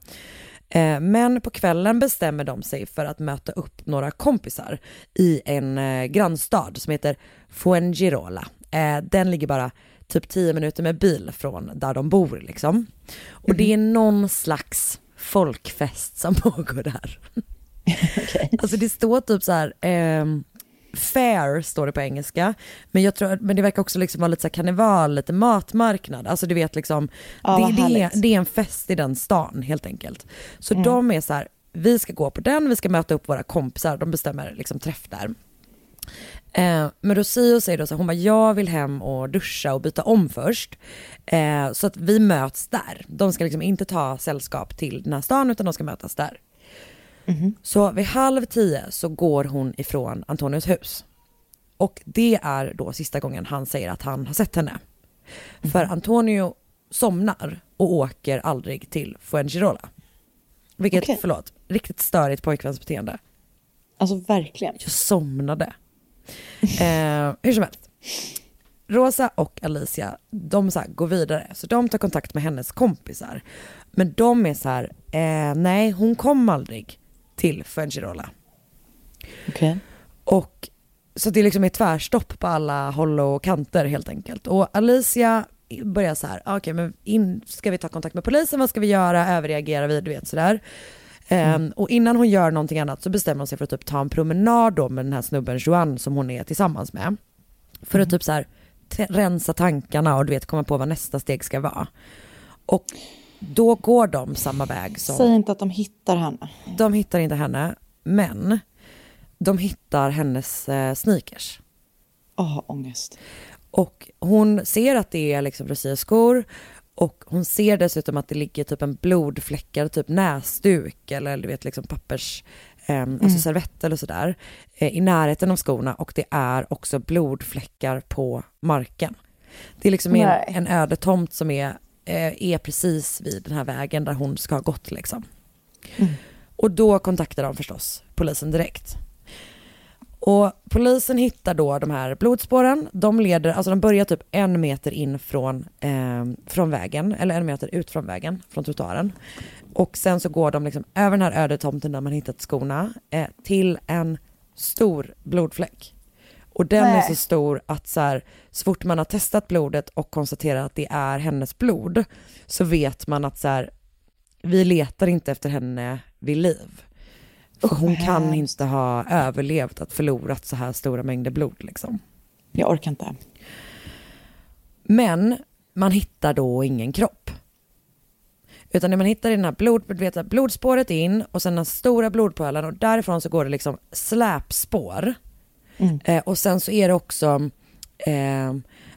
Eh, Men på kvällen bestämmer de sig för att möta upp några kompisar i en eh, grannstad som heter Fuengirola. Eh, Den ligger bara typ 10 minuter med bil från där de bor liksom. Och det är någon slags folkfest som <laughs> pågår där. <laughs> Alltså det står typ så här, ehm, fair står det på engelska, men jag tror, men det verkar också liksom vara lite så karneval, lite matmarknad, alltså du vet liksom, Ja, det, det, är, det är en fest i den stan helt enkelt. Så Mm. de är så här, vi ska gå på den, vi ska möta upp våra kompisar, de bestämmer liksom träff där. Eh, men Rocio säger då så här, hon bara, jag vill hem och duscha och byta om först. Eh, så att vi möts där. De ska liksom inte ta sällskap till den här stan utan de ska mötas där. Så vid halv tio så går hon ifrån Antonios hus. Och det är då sista gången han säger att han har sett henne. För Antonio somnar och åker aldrig till Fuengirola. Vilket, Okej. förlåt, riktigt störigt pojkvänsbeteende. Alltså verkligen. Jag somnade. <laughs> Eh, hur som helst. Rosa och Alicia, de så här går vidare. Så de tar kontakt med hennes kompisar. Men de är så här, eh, nej hon kom aldrig till Fuengirola. Och så det liksom är tvärstopp på alla håll och kanter helt enkelt. Och Alicia börjar så här, "Ah, okej men in, ska vi ta kontakt med polisen, vad ska vi göra, överreagerar vi, du vet sådär. Ehm, och innan hon gör någonting annat så bestämmer hon sig för att typ ta en promenad då med den här snubben Joan som hon är tillsammans med. För att typ så här rensa tankarna och du vet komma på vad nästa steg ska vara. Och då går de samma väg som... Säg inte att de hittar henne. De hittar inte henne, men de hittar hennes eh, sneakers. Åh, ångest. Och hon ser att det är liksom Lucias skor och hon ser dessutom att det ligger typ en blodfläckad typ näsduk eller du vet liksom pappers, eh, alltså servett eller sådär eh, i närheten av skorna och det är också blodfläckar på marken. Det är liksom en, en öde tomt som är, är precis vid den här vägen där hon ska ha gått liksom. Och då kontaktar de förstås polisen direkt. Och polisen hittar då de här blodspåren. De leder, alltså de börjar typ en meter in från, eh, från vägen, eller en meter ut från vägen, från trottoaren. Och sen så går de liksom över den här öde tomten där man hittat skorna eh, till en stor blodfläck. Och den är Nej. så stor att så, här, så fort man har testat blodet och konstaterar att det är hennes blod så vet man att så här, vi letar inte efter henne vid liv. För Usch, hon kan hemskt. inte ha överlevt att förlorat så här stora mängder blod liksom. Jag orkar inte. Men man hittar då ingen kropp. Utan det man hittar i den här blod, vet, blodspåret in och sen den stora blodpölen och därifrån så går det liksom släpspår. Mm. Eh, och sen så är det också eh,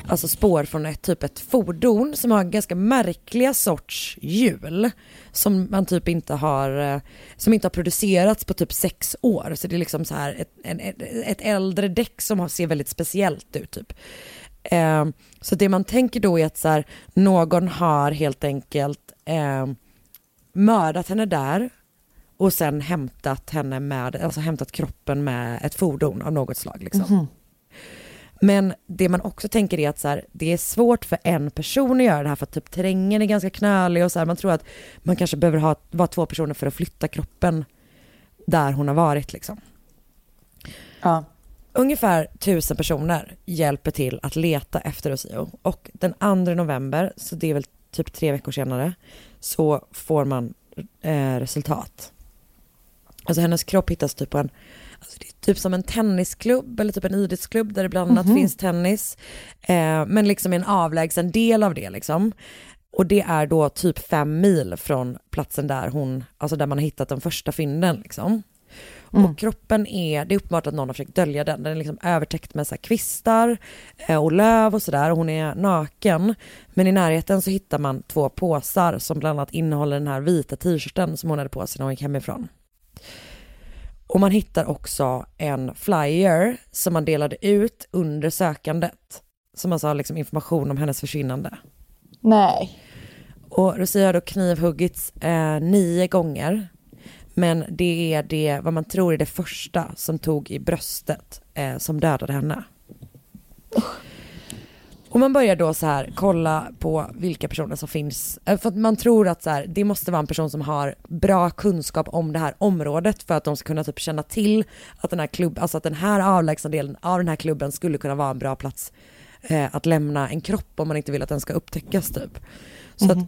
alltså spår från ett typ ett fordon som har ganska märkliga sorts hjul som man typ inte har, eh, som inte har producerats på typ sex år. Så det är liksom så här ett, en, ett, äldre däck som ser väldigt speciellt ut typ. Eh, så det man tänker då är att så här, någon har helt enkelt eh, mördat henne där och sen hämtat henne med, alltså hämtat kroppen med ett fordon av något slag liksom. Men det man också tänker är att så här, det är svårt för en person att göra det här för att typ terrängen är ganska knölig och så här, man tror att man kanske behöver ha, vara två personer för att flytta kroppen där hon har varit liksom. Ja. Ungefär tusen personer hjälper till att leta efter Rocio och den 2 november, så det är väl typ tre veckor senare, så får man eh, resultat. Alltså hennes kropp hittas typ på en, alltså det är typ som en tennisklubb eller typ en idrottsklubb där det bland annat finns tennis. Eh, men liksom en avlägsen del av det liksom. Och det är då typ fem mil från platsen där hon, alltså där man har hittat de första fynden liksom. Och kroppen är, det är uppenbart att någon har försökt dölja den. Den är liksom övertäckt med så kvistar eh, och löv och sådär och hon är naken. Men i närheten så hittar man två påsar som bland annat innehåller den här vita t-shirten som hon hade på sig när hon gick hemifrån. Och man hittar också en flyer som man delade ut under sökandet. Som alltså har liksom information om hennes försvinnande. Nej. Och Lucia har då knivhuggits eh, nio gånger. Men det är det, vad man tror är det första som tog i bröstet eh, som dödade henne. Och man börjar då så här kolla på vilka personer som finns, eh, för att man tror att så här, det måste vara en person som har bra kunskap om det här området för att de ska kunna typ känna till att den här klubben, alltså att den här avlägsna delen av den här klubben skulle kunna vara en bra plats eh, att lämna en kropp om man inte vill att den ska upptäckas typ. Så att mhm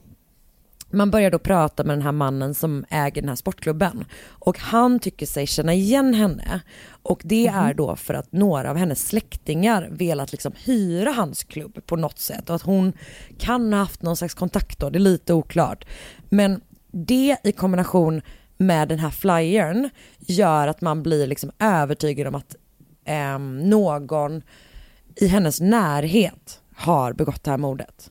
man börjar då prata med den här mannen som äger den här sportklubben och han tycker sig känna igen henne och det är då för att några av hennes släktingar velat liksom hyra hans klubb på något sätt och att hon kan ha haft någon slags kontakt då, det är lite oklart. Men det i kombination med den här flyern gör att man blir liksom övertygad om att ehm, någon i hennes närhet har begått det här mordet.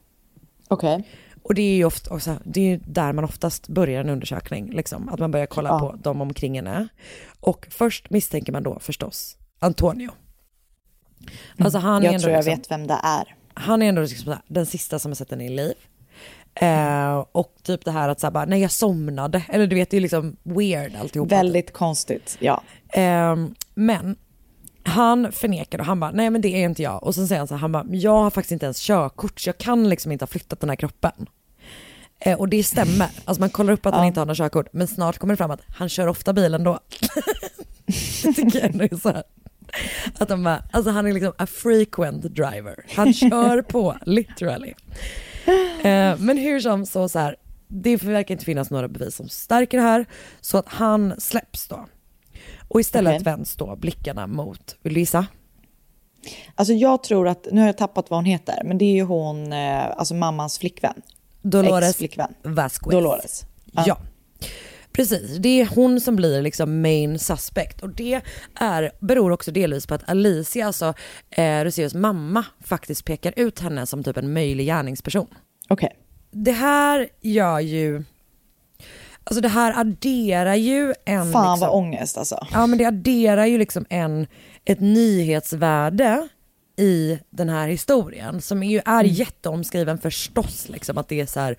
Okej. Och det är ju ofta, också, det är där man oftast börjar en undersökning, liksom, att man börjar kolla Ja. på de omkring henne. Och först misstänker man då förstås Antonio. Alltså han är Jag ändå tror jag liksom, vet vem det är. han är ändå liksom den sista som har sett henne i liv. Eh, och typ det här att så här bara, nej jag somnade, eller du vet det är liksom weird alltihopa. Väldigt konstigt, ja. Ehm, men han förnekar och han bara, nej men det är inte jag. Och sen säger han så här, han bara, "Men jag har faktiskt inte ens körkort så jag kan liksom inte ha flyttat den här kroppen. Eh, och det stämmer, alltså man kollar upp att han inte har något körkort, men snart kommer det fram att han kör ofta bilen då. <laughs> det tycker jag ändå är så här. Att de bara, alltså han är liksom a frequent driver. Han kör på, <laughs> literally. Eh, men hur som så, så här, det verkar inte finnas några bevis som stärker det här, så att han släpps då. Och istället Okej. vänds då blickarna mot, vill du gissa? Alltså jag tror att, nu har jag tappat vad hon heter, men det är ju hon, eh, alltså mammans flickvän. Dolores Ex-flickvän. Vasquez. Dolores. Ja. Precis, det är hon som blir liksom main suspect och det är, beror också delvis på att Alicia, alltså eh, Roseos mamma, faktiskt pekar ut henne som typ en möjlig gärningsperson. Okej. Det här gör ju, alltså det här adderar ju en... Fan liksom, vad ångest alltså. Ja men det adderar ju liksom en, ett nyhetsvärde i den här historien som ju är jätteomskriven förstås liksom att det är så här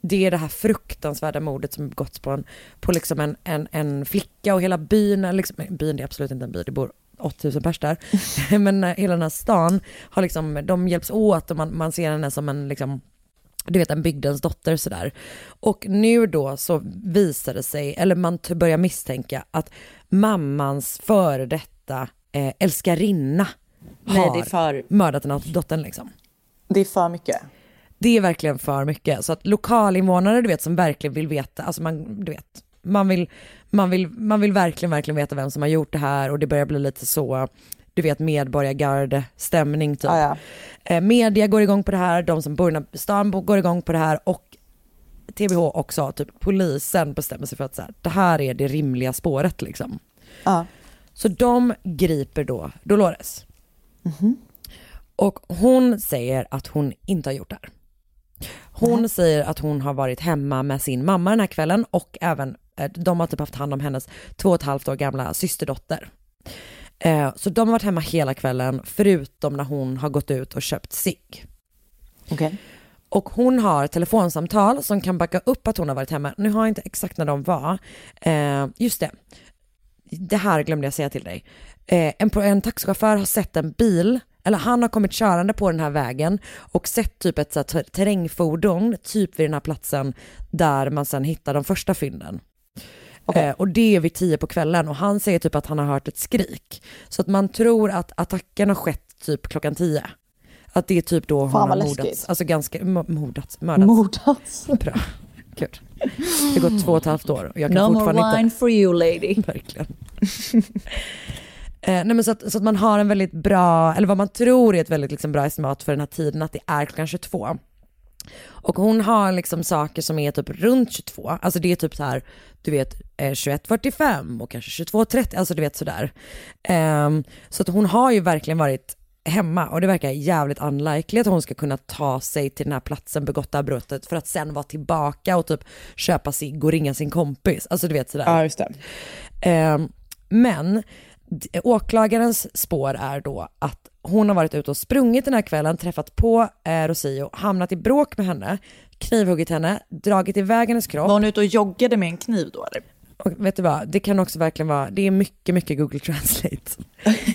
det är det här fruktansvärda mordet som begåtts på, en, på liksom en, en, en flicka och hela byn, är liksom, byn det är absolut inte en by, det bor 8000 pers där. <laughs> Men eh, hela den här stan har liksom, de hjälps åt och man, man ser henne som en liksom du vet en bygdens dotter sådär. Och nu då så visar det sig, eller man börjar misstänka att mammans före detta eh, älskarinna Nej, har för- mördat den här dottern liksom. Det är för mycket. Det är verkligen för mycket. Så att lokalinvånare du vet som verkligen vill veta, alltså man, du vet, man vill, man vill, man vill verkligen, verkligen veta vem som har gjort det här och det börjar bli lite så, du vet medborgargarde-stämning typ. Ja, ja. Eh, media går igång på det här, de som bor i stan går igång på det här och TBH också, typ polisen bestämmer sig för att så här, det här är det rimliga spåret liksom. Ja. Så de griper då Dolores. Och hon säger att hon inte har gjort det här. Hon säger att hon har varit hemma med sin mamma den här kvällen och även, eh, de har typ haft hand om hennes två och ett halvt år gamla systerdotter. Eh, Så de har varit hemma hela kvällen förutom när hon har gått ut och köpt cigg. Okej. Och hon har telefonsamtal som kan backa upp att hon har varit hemma. Nu har jag inte exakt när de var. Eh, just det, det här glömde jag säga till dig. Eh, en, en taxichaufför har sett en bil, eller han har kommit körande på den här vägen och sett typ ett så här, ter- terrängfordon, typ vid den här platsen där man sen hittar de första fynden. Eh, och det är vid tio på kvällen och han säger typ att han har hört ett skrik. Så att man tror att attacken har skett typ klockan tio. Att det är typ då hon har mordats. Alltså ganska, mordats, mördats. Mordats. <laughs> Bra. Gud. Det har gått två och ett halvt år och jag kan No more fortfarande wine inte... for you lady. <laughs> Verkligen. eh, nej men så att, så att man har en väldigt bra, eller vad man tror är ett väldigt liksom bra estimat för den här tiden, att det är klockan 22. Och hon har liksom saker som är typ runt 22, alltså det är typ så här, du vet eh, 21.45 och kanske 22.30, alltså du vet sådär. Ehm, så att hon har ju verkligen varit hemma och det verkar jävligt unlikely att hon ska kunna ta sig till den här platsen, här brottet för att sen vara tillbaka och typ köpa sig och ringa sin kompis, alltså du vet sådär. Ja, just det. Ehm, men åklagarens spår är då att hon har varit ute och sprungit den här kvällen, träffat på eh, Rosillo, hamnat i bråk med henne, knivhuggit henne, dragit iväg hennes kropp. Var hon ute och joggade med en kniv då eller? Och vet du vad, det kan också verkligen vara, det är mycket, mycket Google Translate.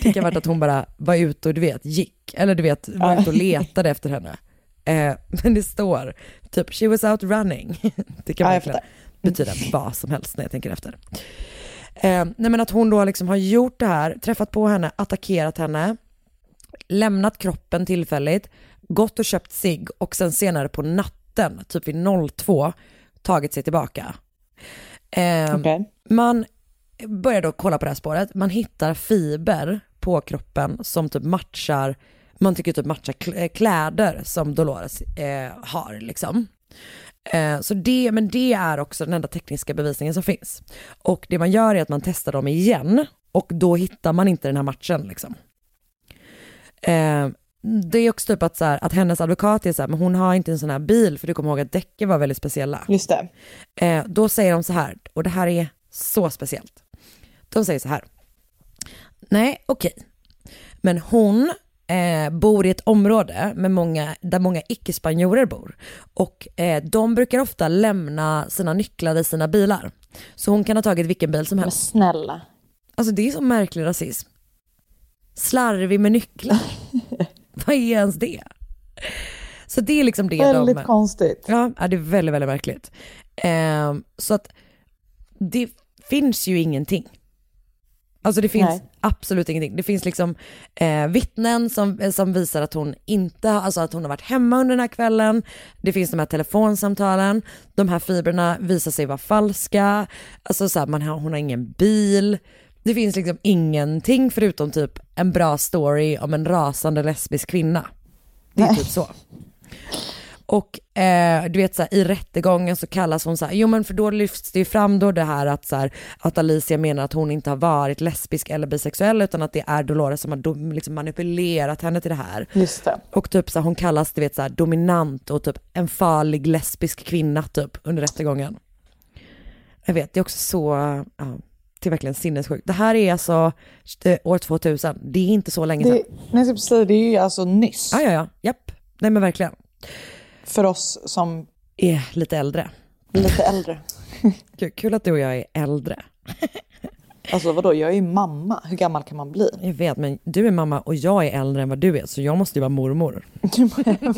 Det kan vara att hon bara var ute och du vet, gick, eller du vet, var ute och letade efter henne. Eh, men det står typ, she was out running. <laughs> Det kan verkligen fattar. betyda vad som helst när jag tänker efter. Eh, nej men att hon då liksom har gjort det här, träffat på henne, attackerat henne, lämnat kroppen tillfälligt, gått och köpt sig och sen senare på natten, typ vid 02, tagit sig tillbaka. Eh, Okej. Man börjar då kolla på det här spåret, man hittar fiber på kroppen som typ matchar, man tycker typ matchar kl- kläder som Dolores eh, har liksom. Eh, så det, men det är också den enda tekniska bevisningen som finns. Och det man gör är att man testar dem igen och då hittar man inte den här matchen liksom. Det är också typ att, så här, att hennes advokat är så här, men hon har inte en sån här bil för du kommer ihåg att däcken var väldigt speciella. Just det. Eh, då säger de så här, och det här är så speciellt. De säger så här, nej okej, men hon eh, bor i ett område med många, där många icke-spanjorer bor. Och eh, de brukar ofta lämna sina nycklar i sina bilar. Så hon kan ha tagit vilken bil som Men helst. snälla. Alltså det är så märklig rasism. Slarvig med nycklar. <laughs> <laughs> Vad är ens det? Så det är liksom det Väldigt de... konstigt. Ja, det är väldigt, väldigt märkligt. Ehm, så att det finns ju ingenting. Alltså det finns Nej. absolut ingenting. Det finns liksom eh, vittnen som, eh, som visar att hon inte, alltså att hon har varit hemma under den här kvällen. Det finns de här telefonsamtalen. De här fibrerna visar sig vara falska. Alltså så här, man har, hon har ingen bil. Det finns liksom ingenting förutom typ en bra story om en rasande lesbisk kvinna. Det är Nej. typ så. Och eh, du vet så här, i rättegången så kallas hon så här, jo men för då lyfts det ju fram då det här att så här, att Alicia menar att hon inte har varit lesbisk eller bisexuell utan att det är Dolores som har liksom manipulerat henne till det här. Just det. Och typ så här, hon kallas du vet så här, dominant och typ en farlig lesbisk kvinna typ under rättegången. Jag vet, det är också så, ja, är verkligen sinnessjukt. Det här är alltså år 2000, det är inte så länge sedan. Det, nej, jag säga, det är ju alltså nyss. Ja, ja, ja, japp. Nej men verkligen. För oss som Är lite äldre. lite äldre. <laughs> Kul, kul att du och jag är äldre. <laughs> Alltså vadå, jag är ju mamma. Hur gammal kan man bli? Jag vet, men du är mamma och jag är äldre än vad du är, så jag måste ju vara mormor. <laughs>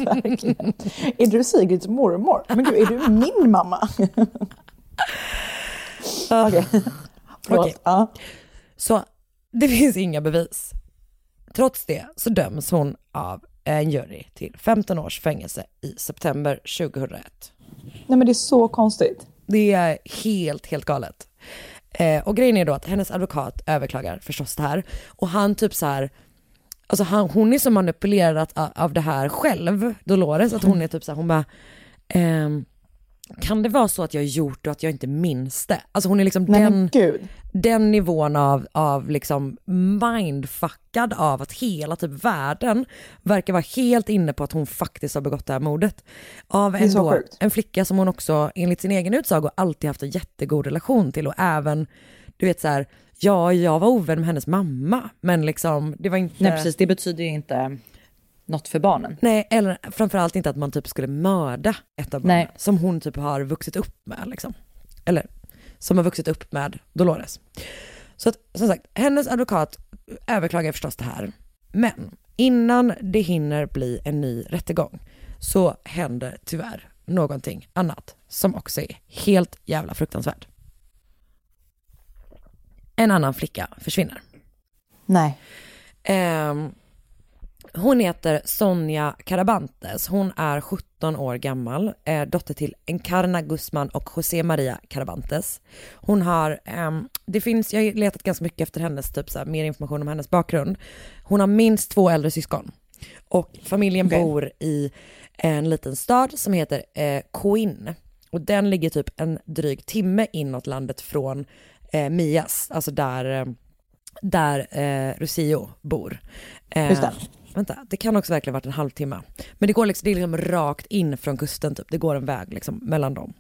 Verkligen. Är du Sigrids mormor? Men gud, är du min mamma? Okej. Okej. Ja. Så det <laughs> finns inga bevis. Trots det så döms hon av en jury till 15 års fängelse i september 2001. Nej men det är så konstigt. Det är helt, helt galet. Eh, och grejen är då att hennes advokat överklagar förstås det här. Och han typ så här, alltså han, hon är så manipulerad av det här själv, Dolores, att hon är typ så här, hon bara, ehm, kan det vara så att jag har gjort det och att jag inte minns det? Alltså hon är liksom Nej den, gud. den nivån av, av liksom mindfuckad av att hela typ världen verkar vara helt inne på att hon faktiskt har begått det här mordet. Av en, då, en flicka som hon också enligt sin egen utsago alltid haft en jättegod relation till och även, du vet så här, ja jag var ovän med hennes mamma men liksom det var inte... Nej precis, det betyder ju inte något för barnen. Nej, eller framförallt inte att man typ skulle mörda ett av barnen Nej. som hon typ har vuxit upp med liksom. Eller som har vuxit upp med Dolores. Så att, som sagt, hennes advokat överklagar förstås det här. Men innan det hinner bli en ny rättegång så händer tyvärr någonting annat som också är helt jävla fruktansvärt. En annan flicka försvinner. Nej. Ehm, hon heter Sonja Carabantes. Hon är 17 år gammal, eh, dotter till Encarna Guzman och José Maria Carabantes. Hon har, ehm, det finns, jag har letat ganska mycket efter hennes, typ så här, mer information om hennes bakgrund. Hon har minst två äldre syskon. Och familjen Okej. bor i en liten stad som heter eh, Coin. Och den ligger typ en dryg timme inåt landet från eh, Mias, alltså där, eh, där eh, Rosillo bor. Eh. Vänta, det kan också verkligen varit en halvtimme. Men det går liksom, det är liksom rakt in från kusten typ, det går en väg liksom mellan dem.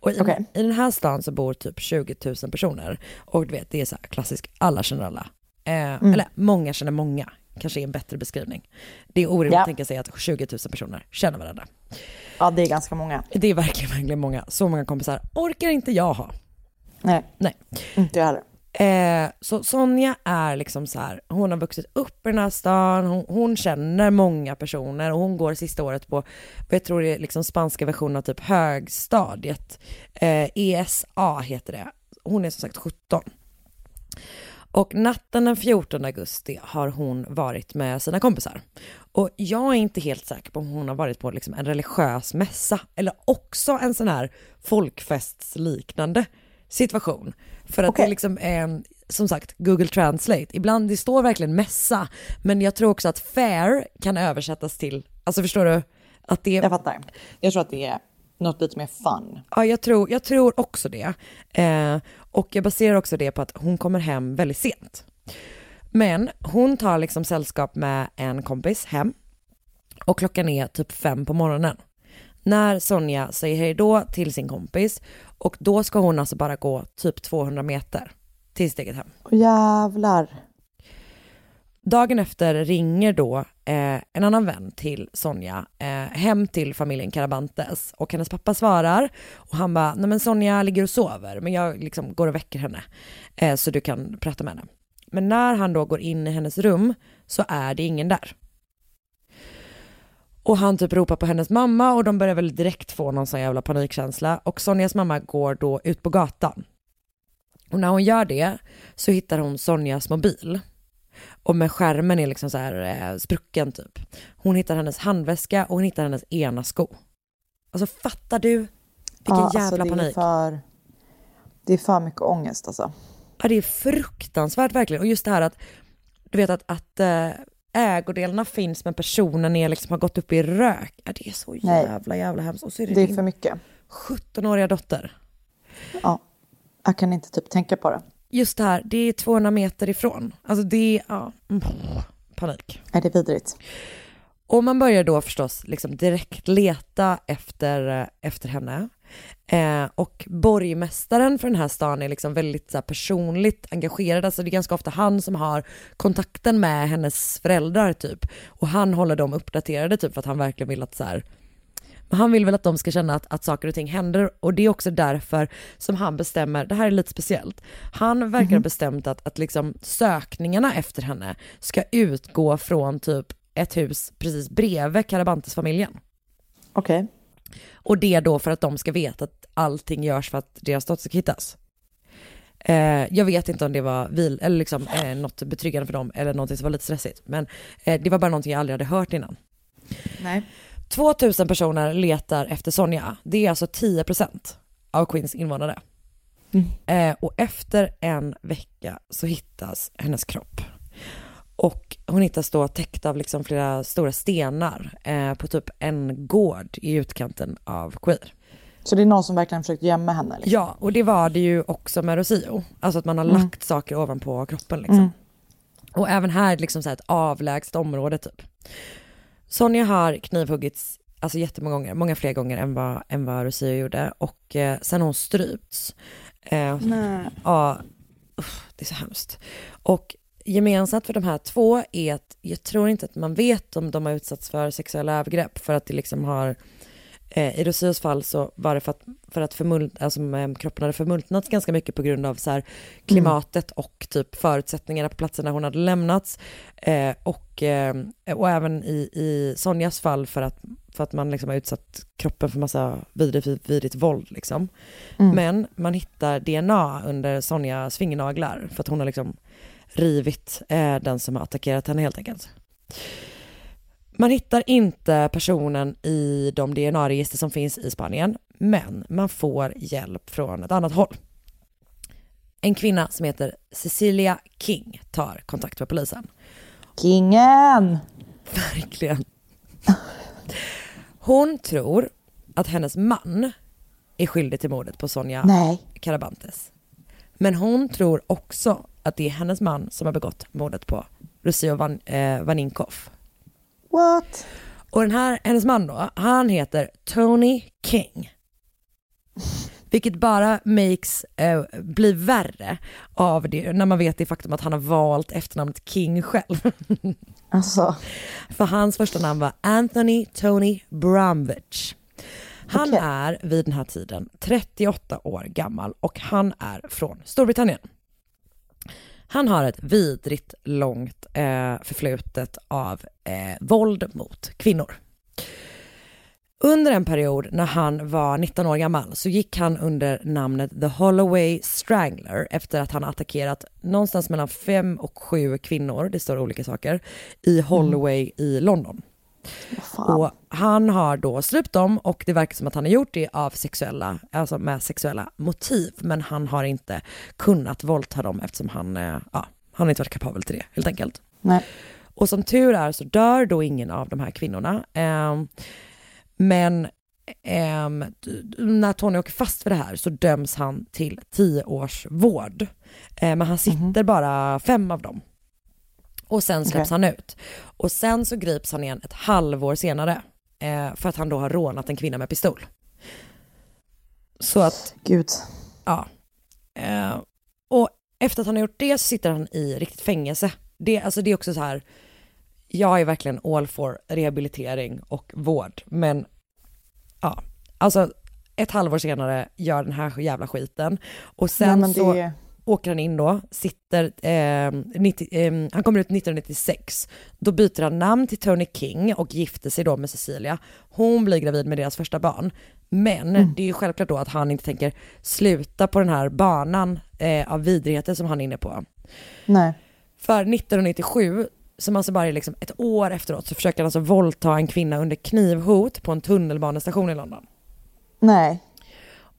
Och i, Okej. i den här stan så bor typ 20 000 personer. Och du vet, det är så här klassiskt, alla känner alla. Eh, Eller många känner många, kanske är en bättre beskrivning. Det är orimligt Ja. att tänka sig att 20 000 personer känner varandra. Ja, det är ganska många. Det är verkligen, verkligen många. Så många kompisar orkar inte jag ha. Nej, Nej. inte jag heller. Eh, så Sonja är liksom så här, hon har vuxit upp i den här stan, hon, hon känner många personer och hon går sista året på, vad jag tror det är liksom spanska versionen av typ högstadiet. Eh, ESA heter det. Hon är som sagt 17. Och natten den 14 augusti har hon varit med sina kompisar. Och jag är inte helt säker på om hon har varit på liksom en religiös mässa eller också en sån här folkfestsliknande situation. För att Okej. det liksom är, som sagt, Google Translate. Ibland det står verkligen mässa, men jag tror också att fair kan översättas till, alltså förstår du? Att det, Jag fattar. Jag tror att det är något lite mer fun. Ja, jag tror, jag tror också det. Eh, och jag baserar också det på att hon kommer hem väldigt sent. Men hon tar liksom sällskap med en kompis hem och klockan är typ fem på morgonen. När Sonja säger hej då till sin kompis och då ska hon alltså bara gå typ 200 meter till sitt eget hem. Jävlar. Dagen efter ringer då eh, en annan vän till Sonja eh, hem till familjen Carabantes och hennes pappa svarar och han bara, nej men Sonja ligger och sover men jag liksom går och väcker henne eh, så du kan prata med henne. Men när han då går in i hennes rum så är det ingen där. Och han typ ropar på hennes mamma och de börjar väl direkt få någon sån jävla panikkänsla och Sonjas mamma går då ut på gatan. Och när hon gör det så hittar hon Sonjas mobil. Och med skärmen är liksom så här eh, sprucken typ. Hon hittar hennes handväska och hon hittar hennes ena sko. Alltså fattar du? Vilken Ja, jävla alltså, det är panik. För, det är för mycket ångest alltså. Ja det är fruktansvärt verkligen. Och just det här att, du vet att, att äh, ägodelarna finns men personen är liksom har gått upp i rök. Ja, det är så Nej. jävla jävla hemskt. Och så är det, Det är för mycket. 17-åriga dotter. Ja. Jag kan inte typ tänka på det. Just det här, det är 200 meter ifrån. Alltså det är, ja, mm, panik. Är det vidrigt? Och man börjar då förstås liksom direkt leta efter, eh, efter henne. Eh, och borgmästaren för den här stan är liksom väldigt så här, personligt engagerad, alltså det är ganska ofta han som har kontakten med hennes föräldrar typ. Och han håller dem uppdaterade typ för att han verkligen vill att så här, men han vill väl att de ska känna att, att saker och ting händer och det är också därför som han bestämmer, det här är lite speciellt, han verkar ha bestämt att, att liksom sökningarna efter henne ska utgå från typ ett hus precis bredvid Carabantes-familjen. Okej. Och det då för att de ska veta att allting görs för att deras dotter ska hittas. Eh, jag vet inte om det var vil, eller liksom, eh, något betryggande för dem eller något som var lite stressigt. Men eh, det var bara någonting jag aldrig hade hört innan. Nej. 2000 personer letar efter Sonja. Det är alltså 10% av Queens invånare. Eh, och efter en vecka så hittas hennes kropp. Och hon hittas då täckt av liksom flera stora stenar eh, på typ en gård i utkanten av Queer. Så det är någon som verkligen försökt gömma henne? Liksom. Ja, och det var det ju också med Rocio. Alltså att man har lagt saker ovanpå kroppen liksom. Och även här liksom så här ett avlägset område typ. Sonja har knivhuggits alltså jättemånga gånger, många fler gånger än vad, än vad Rocio gjorde. Och eh, sen har hon strypts. Eh, Nej. Ja, usch, det är så hemskt. Och gemensamt för de här två är att jag tror inte att man vet om de har utsatts för sexuella övergrepp för att det liksom har eh, i Rosios fall så var det för att, för att förmult, alltså, kroppen hade förmultnats ganska mycket på grund av så här, klimatet och typ förutsättningarna på platserna hon hade lämnats. Eh, och, eh, och även i, i Sonjas fall för att, för att man liksom har utsatt kroppen för massa vidrigt, vidrigt våld. Liksom. Men man hittar DNA under Sonjas fingernaglar för att hon har liksom rivit eh, den som har attackerat henne helt enkelt. Man hittar inte personen i de DNA-register som finns i Spanien, men man får hjälp från ett annat håll. En kvinna som heter Cecilia King tar kontakt med polisen. Kingen! Verkligen. Hon tror att hennes man är skyldig till mordet på Sonja Nej. Carabantes. Men hon tror också att det är hennes man som har begått mordet på Lucio Van, eh, Vaninkov. What? Och den här, hennes man då, han heter Tony King. Vilket bara makes, eh, blir värre av det, när man vet det faktum att han har valt efternamnet King själv. <laughs> Alltså, För hans första namn var Anthony Tony Bromwich. Han Okej. är vid den här tiden 38 år gammal och han är från Storbritannien. Han har ett vidrigt långt eh, förflutet av eh, våld mot kvinnor. Under en period när han var 19 år gammal så gick han under namnet The Holloway Strangler efter att han attackerat någonstans mellan fem och sju kvinnor, det står olika saker, i Holloway i London fan. Och han har då släppt dem och det verkar som att han har gjort det av sexuella, alltså med sexuella motiv. Men han har inte kunnat våldta dem eftersom han, eh, ja, han har inte varit kapabel till det helt enkelt. Nej. Och som tur är så dör då ingen av de här kvinnorna. Ehm, men ehm, när Tony åker fast för det här så döms han till tio års vård. Eh, men han sitter bara fem av dem. Och sen släpps Okej. han ut. Och sen så grips han igen ett halvår senare. Eh, för att han då har rånat en kvinna med pistol. Så att Gud. Ja. Eh, och efter att han har gjort det så sitter han i riktigt fängelse. Det, alltså det är också så här, jag är verkligen all for rehabilitering och vård, men ja, alltså ett halvår senare gör den här jävla skiten och sen Nej, men så det... åker han in då, sitter, eh, 90, eh, han kommer ut 1996. Då byter han namn till Tony King och gifter sig då med Cecilia. Hon blir gravid med deras första barn. Men det är ju självklart då att han inte tänker sluta på den här banan eh, av vidrigheter som han är inne på. Nej. För 1997, som alltså bara är liksom ett år efteråt, så försöker han alltså våldta en kvinna under knivhot på en tunnelbanestation i London. Nej.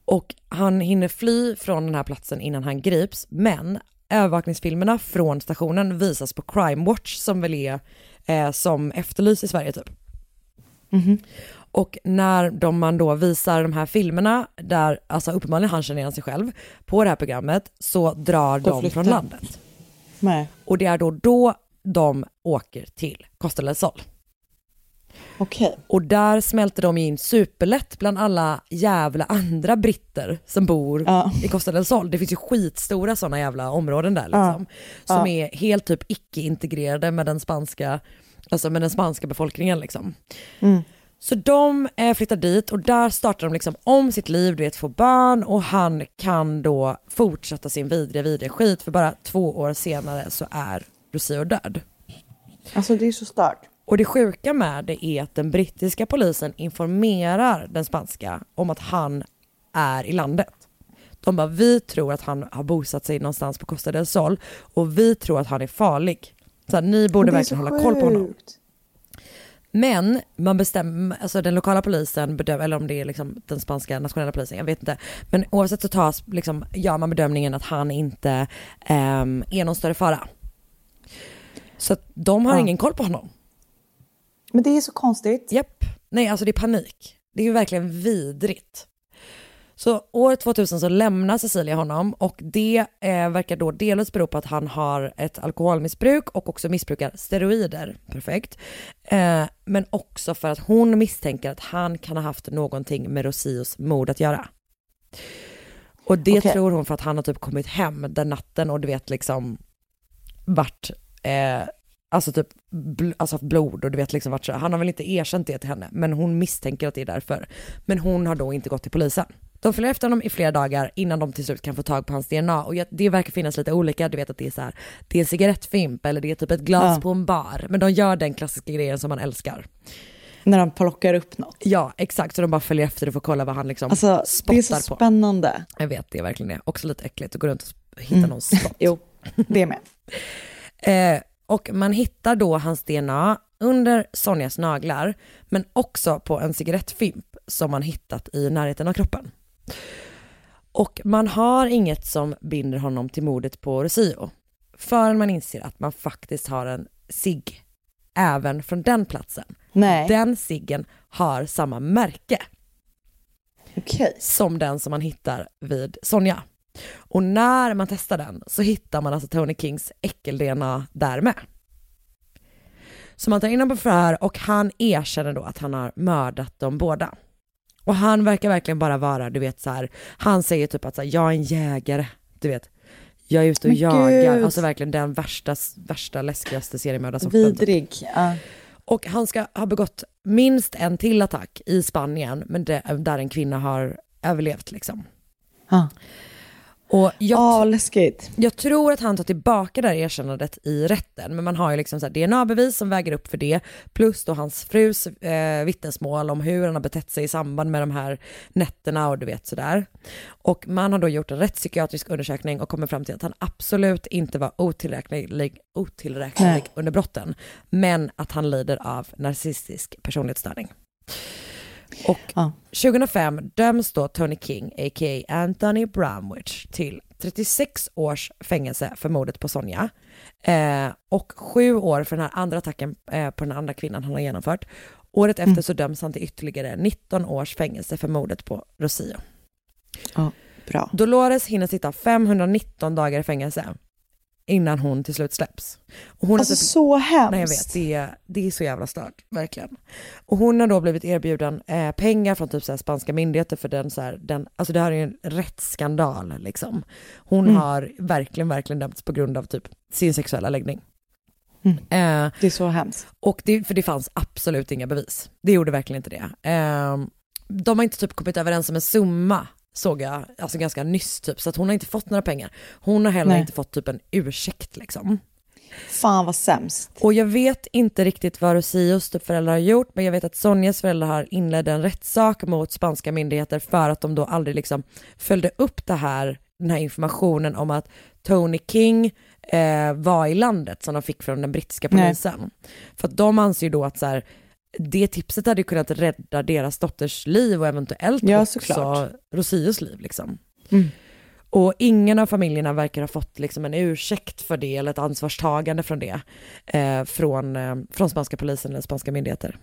Och han hinner fly från den här platsen innan han grips, men övervakningsfilmerna från stationen visas på Crime Watch som väl är eh, som efterlys i Sverige typ. Och när de, man då visar de här filmerna där, alltså uppenbarligen han känner igen sig själv, på det här programmet så drar de flyttar. från landet. Nej. Och det är då då de åker till Costa del Sol. Okej. Och där smälter de in superlätt bland alla jävla andra britter som bor Ja. i Costa del Sol. Det finns ju skitstora sådana jävla områden där liksom. Som Ja. är helt typ icke-integrerade med den spanska, alltså med den spanska befolkningen liksom. Mm. Så de eh, flyttar dit och där startar de liksom om sitt liv, du vet få barn och han kan då fortsätta sin vidriga vidriga skit för bara två år senare så är Rocio död. Alltså det är så stört. Och det sjuka med det är att den brittiska polisen informerar den spanska om att han är i landet. De bara, vi tror att han har bosatt sig någonstans på Costa del Sol och vi tror att han är farlig. Så här, ni borde verkligen hålla koll på honom. Men man bestämmer, alltså den lokala polisen bedömer, eller om det är liksom den spanska nationella polisen, jag vet inte. Men oavsett så tas, liksom, gör man bedömningen att han inte ehm, är någon större fara. Så de har Ja. ingen koll på honom. Men det är så konstigt. Japp. Nej, alltså det är panik. Det är ju verkligen vidrigt. Så år 2000 så lämnar Cecilia honom och det eh, verkar då delvis bero på att han har ett alkoholmissbruk och också missbrukar steroider. Perfekt. Eh, men också för att hon misstänker att han kan ha haft någonting med Rosios mord att göra. Och det Okej. tror hon för att han har typ kommit hem den natten och du vet liksom vart eh, alltså typ bl- alltså haft blod och du vet liksom vart så, han har väl inte erkänt det till henne men hon misstänker att det är därför. Men hon har då inte gått till polisen. De följer efter honom i flera dagar innan de till slut kan få tag på hans DNA och det verkar finnas lite olika, du vet att det är så här, det är en cigarettfimp eller det är typ ett glas Ja. på en bar. Men de gör den klassiska grejen som man älskar. När de plockar upp något. Ja exakt, så de bara följer efter och får kolla vad han liksom Alltså det är spottar så på. spännande. Jag vet, det är verkligen det. Också lite äckligt att gå runt och hitta Mm. någon spot. <laughs> Jo, det är med. Eh, och man hittar då hans DNA under Sonjas naglar, men också på en cigarettfimp som man hittat i närheten av kroppen. Och man har inget som binder honom till mordet på Rocio, förrän man inser att man faktiskt har en cigg även från den platsen. Nej, Den ciggen har samma märke okej. som den som man hittar vid Sonja. Och när man testar den så hittar man alltså Tony Kings äckel-DNA där med. Så man tar in honom på förhör och han erkänner då att han har mördat dem båda. Och han verkar verkligen bara vara, du vet så här, han säger typ att så här, jag är en jägare, du vet. Jag är ute och Men jagar, gud. alltså verkligen den värsta, värsta läskigaste seriemördarsorten. Vidrig. Ja. Och han ska ha begått minst en till attack i Spanien, men det, där en kvinna har överlevt liksom. Ja. Och jag, Åh, läskigt. jag tror att han tar tillbaka det här erkännandet i rätten, men man har ju liksom DNA-bevis som väger upp för det, plus då hans frus eh, vittnesmål om hur han har betett sig i samband med de här nätterna och du vet sådär. Och man har då gjort en rättspsykiatrisk undersökning och kommer fram till att han absolut inte var otillräknelig, otillräknelig Nej. under brotten, men att han lider av narcissistisk personlighetsstörning. Och Ja. 2005 döms då Tony King, a.k.a. Anthony Bromwich, till 36 års fängelse för mordet på Sonja. Eh, och sju år för den här andra attacken eh, på den andra kvinnan han har genomfört. Året efter så döms han till ytterligare 19 års fängelse för mordet på Rosillo. Ja, bra. Dolores hinner sitta 519 dagar i fängelse innan hon till slut släpps. Och hon Alltså typ så hemskt. Nej jag vet, det är, det är så jävla stört, verkligen. Och hon har då blivit erbjuden eh, pengar från typ så spanska myndigheter för den så här, den, alltså det här är ju en rättsskandal liksom. Hon Mm. har verkligen, verkligen dömts på grund av typ sin sexuella läggning. Mm. Eh, Det är så hemskt. och det, för det fanns absolut inga bevis. Det gjorde verkligen inte det. Eh, de har inte typ kommit överens om en summa, såg jag, alltså ganska nyss typ, så att hon har inte fått några pengar. Hon har heller Nej. inte fått typ en ursäkt liksom. Fan vad sämst. Och jag vet inte riktigt vad Rosios typ föräldrar har gjort, men jag vet att Sonjas föräldrar har inlett en rättssak mot spanska myndigheter för att de då aldrig liksom följde upp det här, den här informationen om att Tony King eh, var i landet som de fick från den brittiska Nej. polisen. För att de anser ju då att så här, det tipset hade kunnat rädda deras dotters liv och eventuellt Ja, också såklart. Rosios liv liksom. Mm. Och ingen av familjerna verkar ha fått liksom en ursäkt för det eller ett ansvarstagande från det eh, från, eh, från spanska polisen eller spanska myndigheter.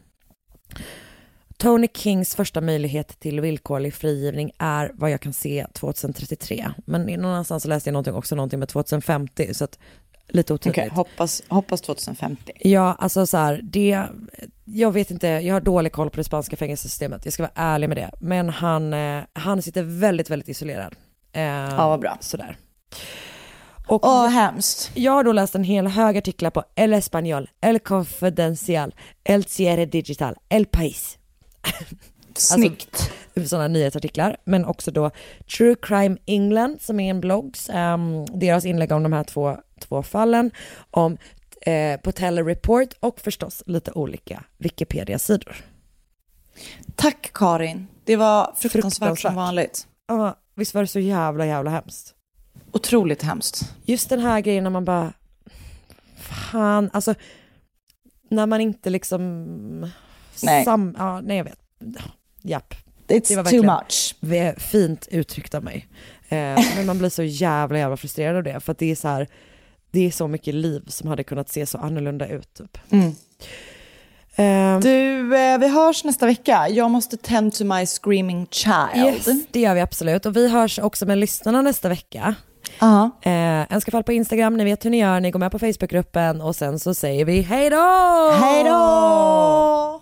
Tony Kings första möjlighet till villkorlig frigivning är vad jag kan se 2033. Men någon annanstans så läste jag någonting, också någonting med 2050 så att lite otydligt. hoppas, hoppas 2050. Ja, alltså så här, det, jag vet inte, jag har dålig koll på det spanska fängelsesystemet, jag ska vara ärlig med det. Men han, eh, han sitter väldigt, väldigt isolerad. Eh, Ja, vad bra. Sådär. Och Åh, hemskt. jag har då läst en hel hög artiklar på El Español, El Confidencial, El Cierre Digital, El País. <laughs> Snyggt. Sådana nyhetsartiklar, men också då True Crime England som är en blogg, um, deras inlägg om de här två, två fallen, om eh, på Report och förstås lite olika Wikipedia-sidor. Tack Karin. Det var fruktansvärt, Fruktansvärt. som vanligt. Ja, visst var det så jävla jävla hemskt? Otroligt hemskt. Just den här grejen när man bara, fan, alltså när man inte liksom, Nej. Sam, ja, nej jag vet, japp, It's Det var too much. Fint uttryckt av mig. Eh, <laughs> men man blir så jävla jävla frustrerad av det, för att det är så här, det är så mycket liv som hade kunnat se så annorlunda ut typ. Mm. Eh, Du, eh, vi hörs nästa vecka. Jag måste tend to my screaming child. yes, det gör vi absolut. Och vi hörs också med lyssnarna nästa vecka. Ja. Eh, en ska fall på Instagram, ni vet hur ni gör, ni går med på Facebookgruppen och sen så säger vi hej då! Hej då!